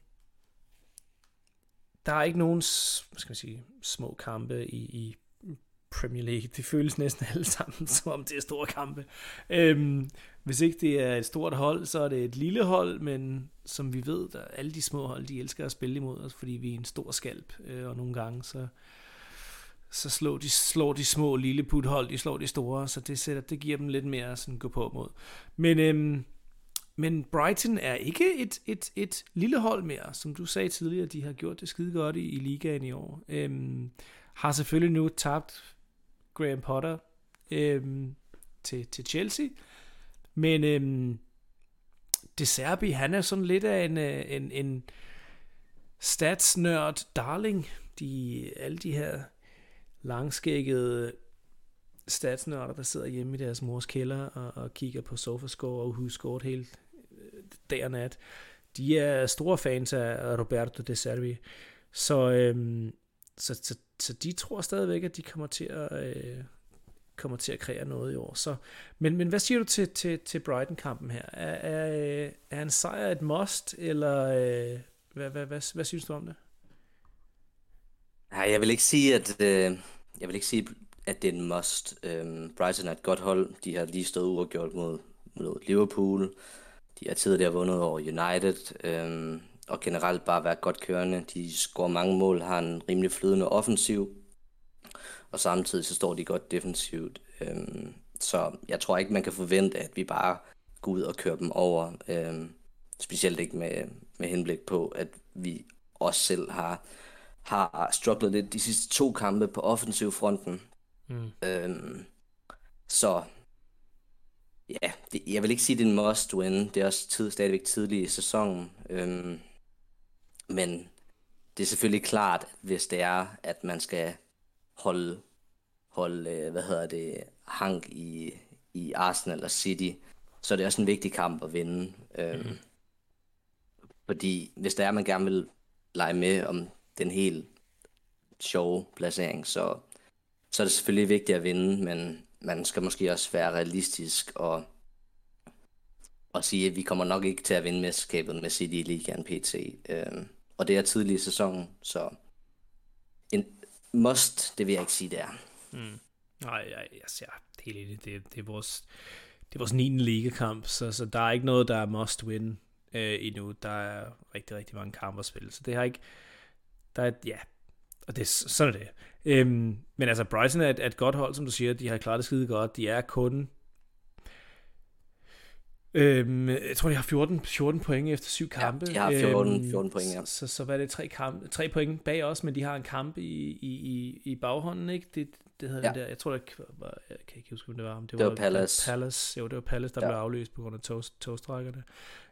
der er ikke nogen hvad skal man sige, små kampe i, i Premier League. Det føles næsten alle sammen, [LAUGHS] som om det er store kampe. Øhm, hvis ikke det er et stort hold, så er det et lille hold, men som vi ved, der alle de små hold, de elsker at spille imod os, fordi vi er en stor skalp, øh, og nogle gange så, så slår de, slår de små lille puthold, de slår de store, så det, sætter, det giver dem lidt mere sådan gå på mod. Men øhm, men Brighton er ikke et, et, et lille hold mere, som du sagde tidligere, de har gjort det skide godt i, i ligaen i år. Øhm, har selvfølgelig nu tabt Graham Potter øhm, til, til Chelsea, men øhm, De Serbi, han er sådan lidt af en, øh, en, en statsnørd darling. De, alle de her langskækkede statsnørder, der sidder hjemme i deres mors kælder og, og kigger på Sofascore og huskort hele helt dag og nat. De er store fans af Roberto De Serbi. Så, øhm, så, så, så de tror stadigvæk, at de kommer til at, øh, kommer til at kreere noget i år. Så, men, men hvad siger du til, til, til Brighton-kampen her? Er, er, øh, er en sejr et must, eller øh, hvad, hvad, hvad, hvad synes du om det? Nej, jeg vil ikke sige, at øh, jeg vil ikke sige, at det er en must. Øhm, Brighton er et godt hold. De har lige stået uafgjort mod, mod Liverpool. De har tidligere vundet over United. Øhm, og generelt bare været godt kørende. De scorer mange mål, har en rimelig flydende offensiv. Og samtidig så står de godt defensivt. Øhm, så jeg tror ikke, man kan forvente, at vi bare går ud og kører dem over. Øhm, specielt ikke med, med henblik på, at vi også selv har, har strugglet lidt de sidste to kampe på offensiv fronten. Mm. Øhm, så ja, det, jeg vil ikke sige, det er en must win. Det er også tid, stadigvæk tidlig i sæsonen. Øhm, men det er selvfølgelig klart, at hvis det er, at man skal holde, holde øh, hvad hedder det, hank i, i Arsenal og City, så er det også en vigtig kamp at vinde. Øhm, mm. Fordi hvis det er, man gerne vil lege med om den helt sjove placering, så så er det selvfølgelig vigtigt at vinde, men man skal måske også være realistisk og, og sige, at vi kommer nok ikke til at vinde mesterskabet med City i Ligaen PT. Øhm, og det er tidlig i sæsonen, så en must, det vil jeg ikke sige, det er. Mm. Nej, jeg, jeg ser helt enig. Det, det, er vores, det er vores 9. ligekamp, så, så der er ikke noget, der er must win øh, endnu. Der er rigtig, rigtig mange kampe at spille, så det har ikke... Der er, ja, og det, sådan er det. Øhm, men altså, Brighton er et, er et godt hold, som du siger. De har klaret det skide godt. De er kun... Øhm, jeg tror, de har 14, 14 point efter syv kampe. Ja, de har 14, 14 point, ja. Så, så, så hvad er det? Tre, kampe, tre point bag os, men de har en kamp i, i, i, i baghånden, ikke? Det, det hedder ja. det der. Jeg tror, det var, jeg kan ikke huske, om det var. Det, det var, var Palace. Palace. Jo, det var Palace, der ja. blev afløst på grund af togstrækkerne.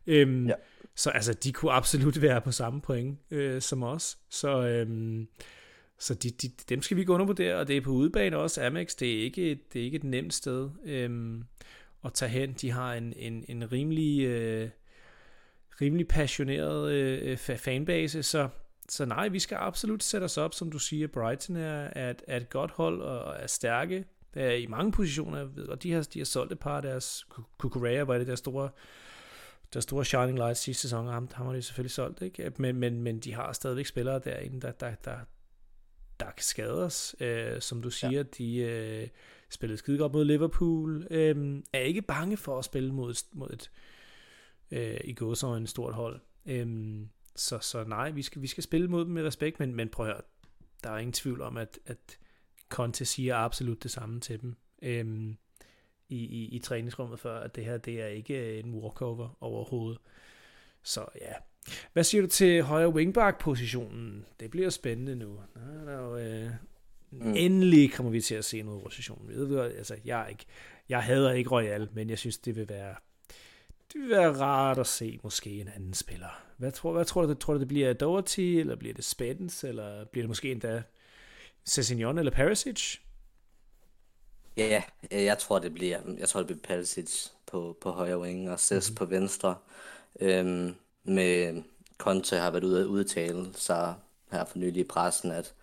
Øhm, ja. Så altså, de kunne absolut være på samme point øh, som os. Så, øhm, så de, de, dem skal vi gå undervurdere, og det er på udebane også. Amex, det er ikke, det er ikke et nemt sted øhm, at tage hen. De har en, en, en rimelig, øh, rimelig passioneret øh, fanbase, så, så nej, vi skal absolut sætte os op, som du siger. Brighton er, er, et, er et godt hold og er stærke er i mange positioner, og de har, de har solgt et par af deres, Kukurea var det der store der store Shining Lights sidste sæson, ham, ham har de selvfølgelig solgt, ikke? Men, men, men de har stadigvæk spillere derinde, der, der, der, der kan skade os. Øh, som du siger, ja. de øh, spillede skide godt mod Liverpool. Øh, er ikke bange for at spille mod, mod et øh, i en stort hold. Øh, så, så nej, vi skal, vi skal spille mod dem med respekt, men, men prøv at høre, der er ingen tvivl om, at, at Conte siger absolut det samme til dem. Øh, i, i, i træningsrummet før, at det her det er ikke en walkover overhovedet. Så ja. Hvad siger du til højre wingback-positionen? Det bliver spændende nu. Der er jo, øh, mm. Endelig kommer vi til at se noget rotation. Ved du, altså, jeg, er ikke, jeg hader ikke Royal, men jeg synes, det vil være det vil være rart at se måske en anden spiller. Hvad tror, hvad tror du, tror du, det bliver Doherty, eller bliver det Spence, eller bliver det måske endda Cessignon eller Perisic? Ja, jeg tror, det bliver, jeg tror, det bliver Perisic på, på højre wing og Cess mm-hmm. på venstre. Øhm, med Conte har været ude at udtale sig her for nylig i pressen, at,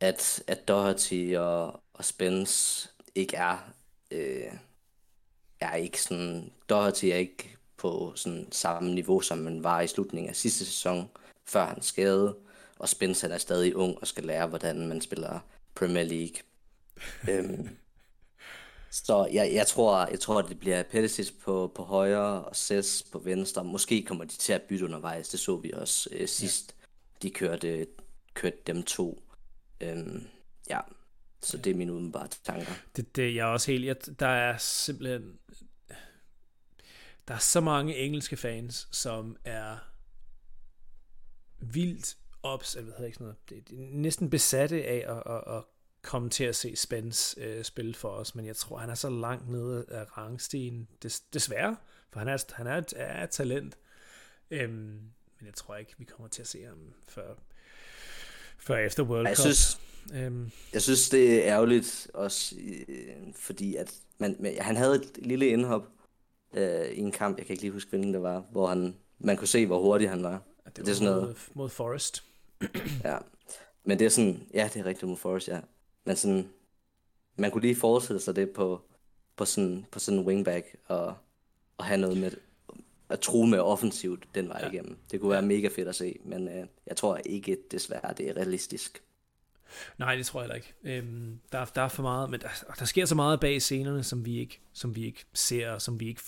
at, at Doherty og, og Spence ikke er, øh, er ikke sådan, Doherty er ikke på sådan samme niveau, som man var i slutningen af sidste sæson, før han skadede, og Spence er stadig ung og skal lære, hvordan man spiller Premier League. øhm, så jeg, jeg, tror, jeg tror, at det bliver Pettis på, på højre og Cess på venstre. Måske kommer de til at bytte undervejs. Det så vi også øh, sidst. Ja. De kørte, kørte dem to. Øhm, ja, så det er mine umiddelbare tanker. Det, det jeg er også helt... Jeg, der er simpelthen... der er så mange engelske fans, som er vildt ops, hvad hedder ikke sådan noget, det, det er næsten besatte af at, at, at komme til at se Spence øh, spille for os, men jeg tror, han er så langt nede af rangstigen, des, desværre, for han er, han er, et, er et talent, øhm, men jeg tror ikke, vi kommer til at se ham før, før efter World Jeg Cup. synes, Øhm, jeg synes, det er ærgerligt også, øh, fordi at man, man, han havde et lille indhop øh, i en kamp, jeg kan ikke lige huske, hvilken det var, hvor han, man kunne se, hvor hurtig han var. det, det var er sådan noget- mod, mod Forest. [CLEARS THROAT] Ja. Men det er sådan, ja, det er rigtigt mod Forrest, ja. Men sådan, man kunne lige forestille sig det på, på sådan, på sådan en wingback, og, og have noget med, at true med offensivt den vej Ja. igennem. Det kunne være mega fedt at se, men øh, jeg tror ikke, desværre, det er realistisk. Nej, det tror jeg heller ikke. Øhm, der, der er for meget, men der, der sker så meget bag scenerne, som vi ikke, som vi ikke ser, og som vi ikke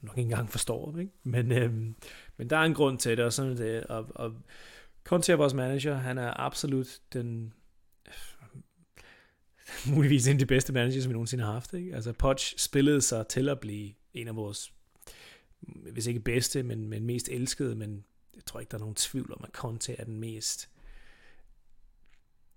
nok ikke engang forstår. Ikke? Men, øhm, men der er en grund til det, og sådan det. Og, og Conte er vores manager, han er absolut den [LAUGHS] muligvis en af de bedste managers, vi nogensinde har haft. Ikke? Altså Poch spillede sig til at blive en af vores, hvis ikke bedste, men, men mest elskede, men jeg tror ikke, der er nogen tvivl om, at Conte er den mest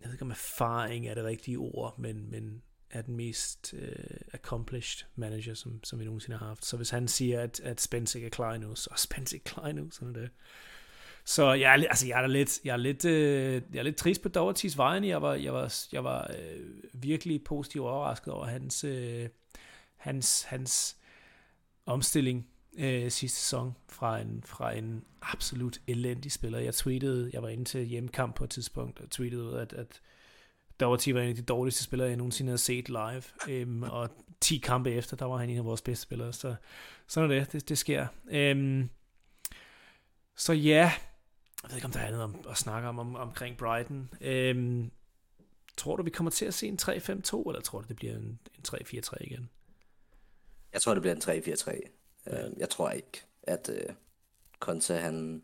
jeg ved ikke om erfaring er det rigtige ord, men, men er den mest uh, accomplished manager, som, som vi nogensinde har haft. Så hvis han siger, at, at Spence ikke er klar endnu, så er Spence ikke klar endnu, sådan er det. Så jeg er, altså jeg er lidt, jeg er lidt, øh, jeg er lidt trist på Dohertys vejen. Jeg var, jeg var, jeg var øh, virkelig positivt overrasket over hans, øh, hans, hans omstilling øh, sidste sæson fra en, fra en absolut elendig spiller. Jeg tweetede, jeg var inde til hjemmekamp på et tidspunkt, og tweetede ud, at, at Doherty var en af de dårligste spillere, jeg nogensinde har set live. Øhm, og 10 kampe efter, der var han en af vores bedste spillere. Så sådan er det, det, det sker. Øhm, så ja, jeg ved ikke, om der er andet om, at snakke om, om omkring Brighton. Øhm, tror du, vi kommer til at se en 3-5-2, eller tror du, det bliver en, en 3-4-3 igen? Jeg tror, det bliver en 3-4-3. Øh, jeg tror ikke, at øh, Conte, han,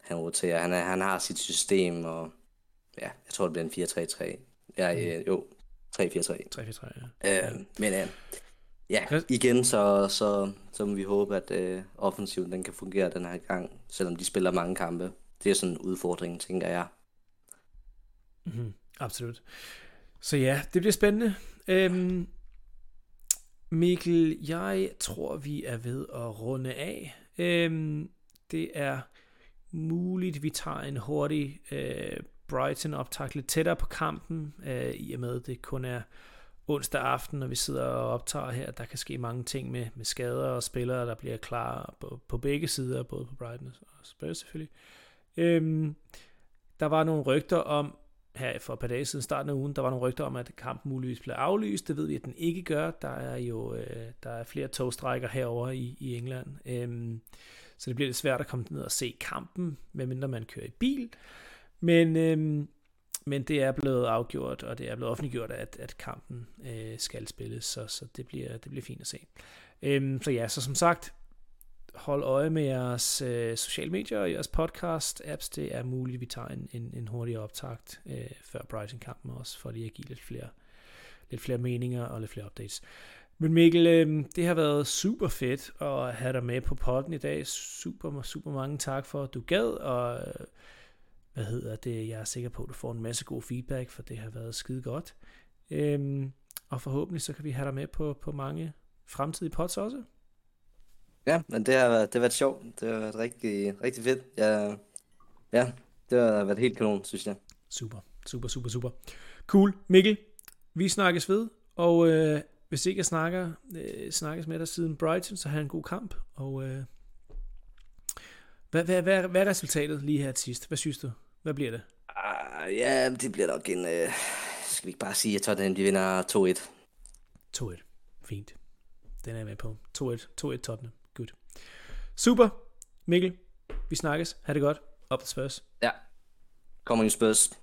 han roterer. Han, er, han har sit system, og ja, jeg tror, det bliver en 4-3-3. Ja, øh, jo, 3-4-3. 3-4-3, ja. Øh, men øh, ja, Chris- igen, så, så, så må vi håbe, at øh, offensiven den kan fungere den her gang, selvom de spiller mange kampe. Det er sådan en udfordring, tænker jeg. Mm-hmm. Absolut. Så ja, det bliver spændende. Øhm, Mikkel, jeg tror, vi er ved at runde af. Øhm, det er muligt, vi tager en hurtig øh, Brighton optag lidt tættere på kampen, øh, i og med, at det kun er onsdag aften, når vi sidder og optager her. Der kan ske mange ting med, med skader og spillere, der bliver klar på, på begge sider, både på Brighton og Spurs selvfølgelig. Øhm, der var nogle rygter om, her for et par dage siden starten af ugen, der var nogle rygter om, at kampen muligvis blev aflyst. Det ved vi, at den ikke gør. Der er jo øh, der er flere togstrækker herover i, i England. Øhm, så det bliver lidt svært at komme ned og se kampen, medmindre man kører i bil. Men, øhm, men det er blevet afgjort, og det er blevet offentliggjort, at, at kampen øh, skal spilles, så, så det, bliver, det bliver fint at se. Øhm, så ja, så som sagt, hold øje med jeres øh, sociale medier og jeres podcast-apps. Det er muligt, at vi tager en, en, en hurtig optakt øh, før Brighton-kampen også, for lige at give lidt flere, lidt flere meninger og lidt flere updates. Men Mikkel, øh, det har været super fedt at have dig med på podden i dag. Super, super mange tak for, at du gad, og øh, hvad hedder det, jeg er sikker på, at du får en masse god feedback, for det har været skide godt. Øhm, og forhåbentlig så kan vi have dig med på, på mange fremtidige pods også. Ja, men det har været, det har været sjovt. Det har været rigtig, rigtig fedt. Ja, ja, det har været helt kanon, synes jeg. Super, super, super, super. Cool. Mikkel, vi snakkes ved, og øh, hvis ikke jeg snakker, øh, snakkes med dig siden Brighton, så har en god kamp. Og øh, hvad, hvad, hvad, hvad er resultatet lige her til sidst? Hvad synes du? Hvad bliver det? Uh, ja, det bliver nok en... Øh, skal vi ikke bare sige, at Tottenham de vinder 2-1? 2-1. Fint. Den er jeg med på. 2-1. 2-1 Tottenham. Good. Super. Mikkel, vi snakkes. Ha' det godt. Op til spørgsmål. Ja. Kommer en spørgsmål.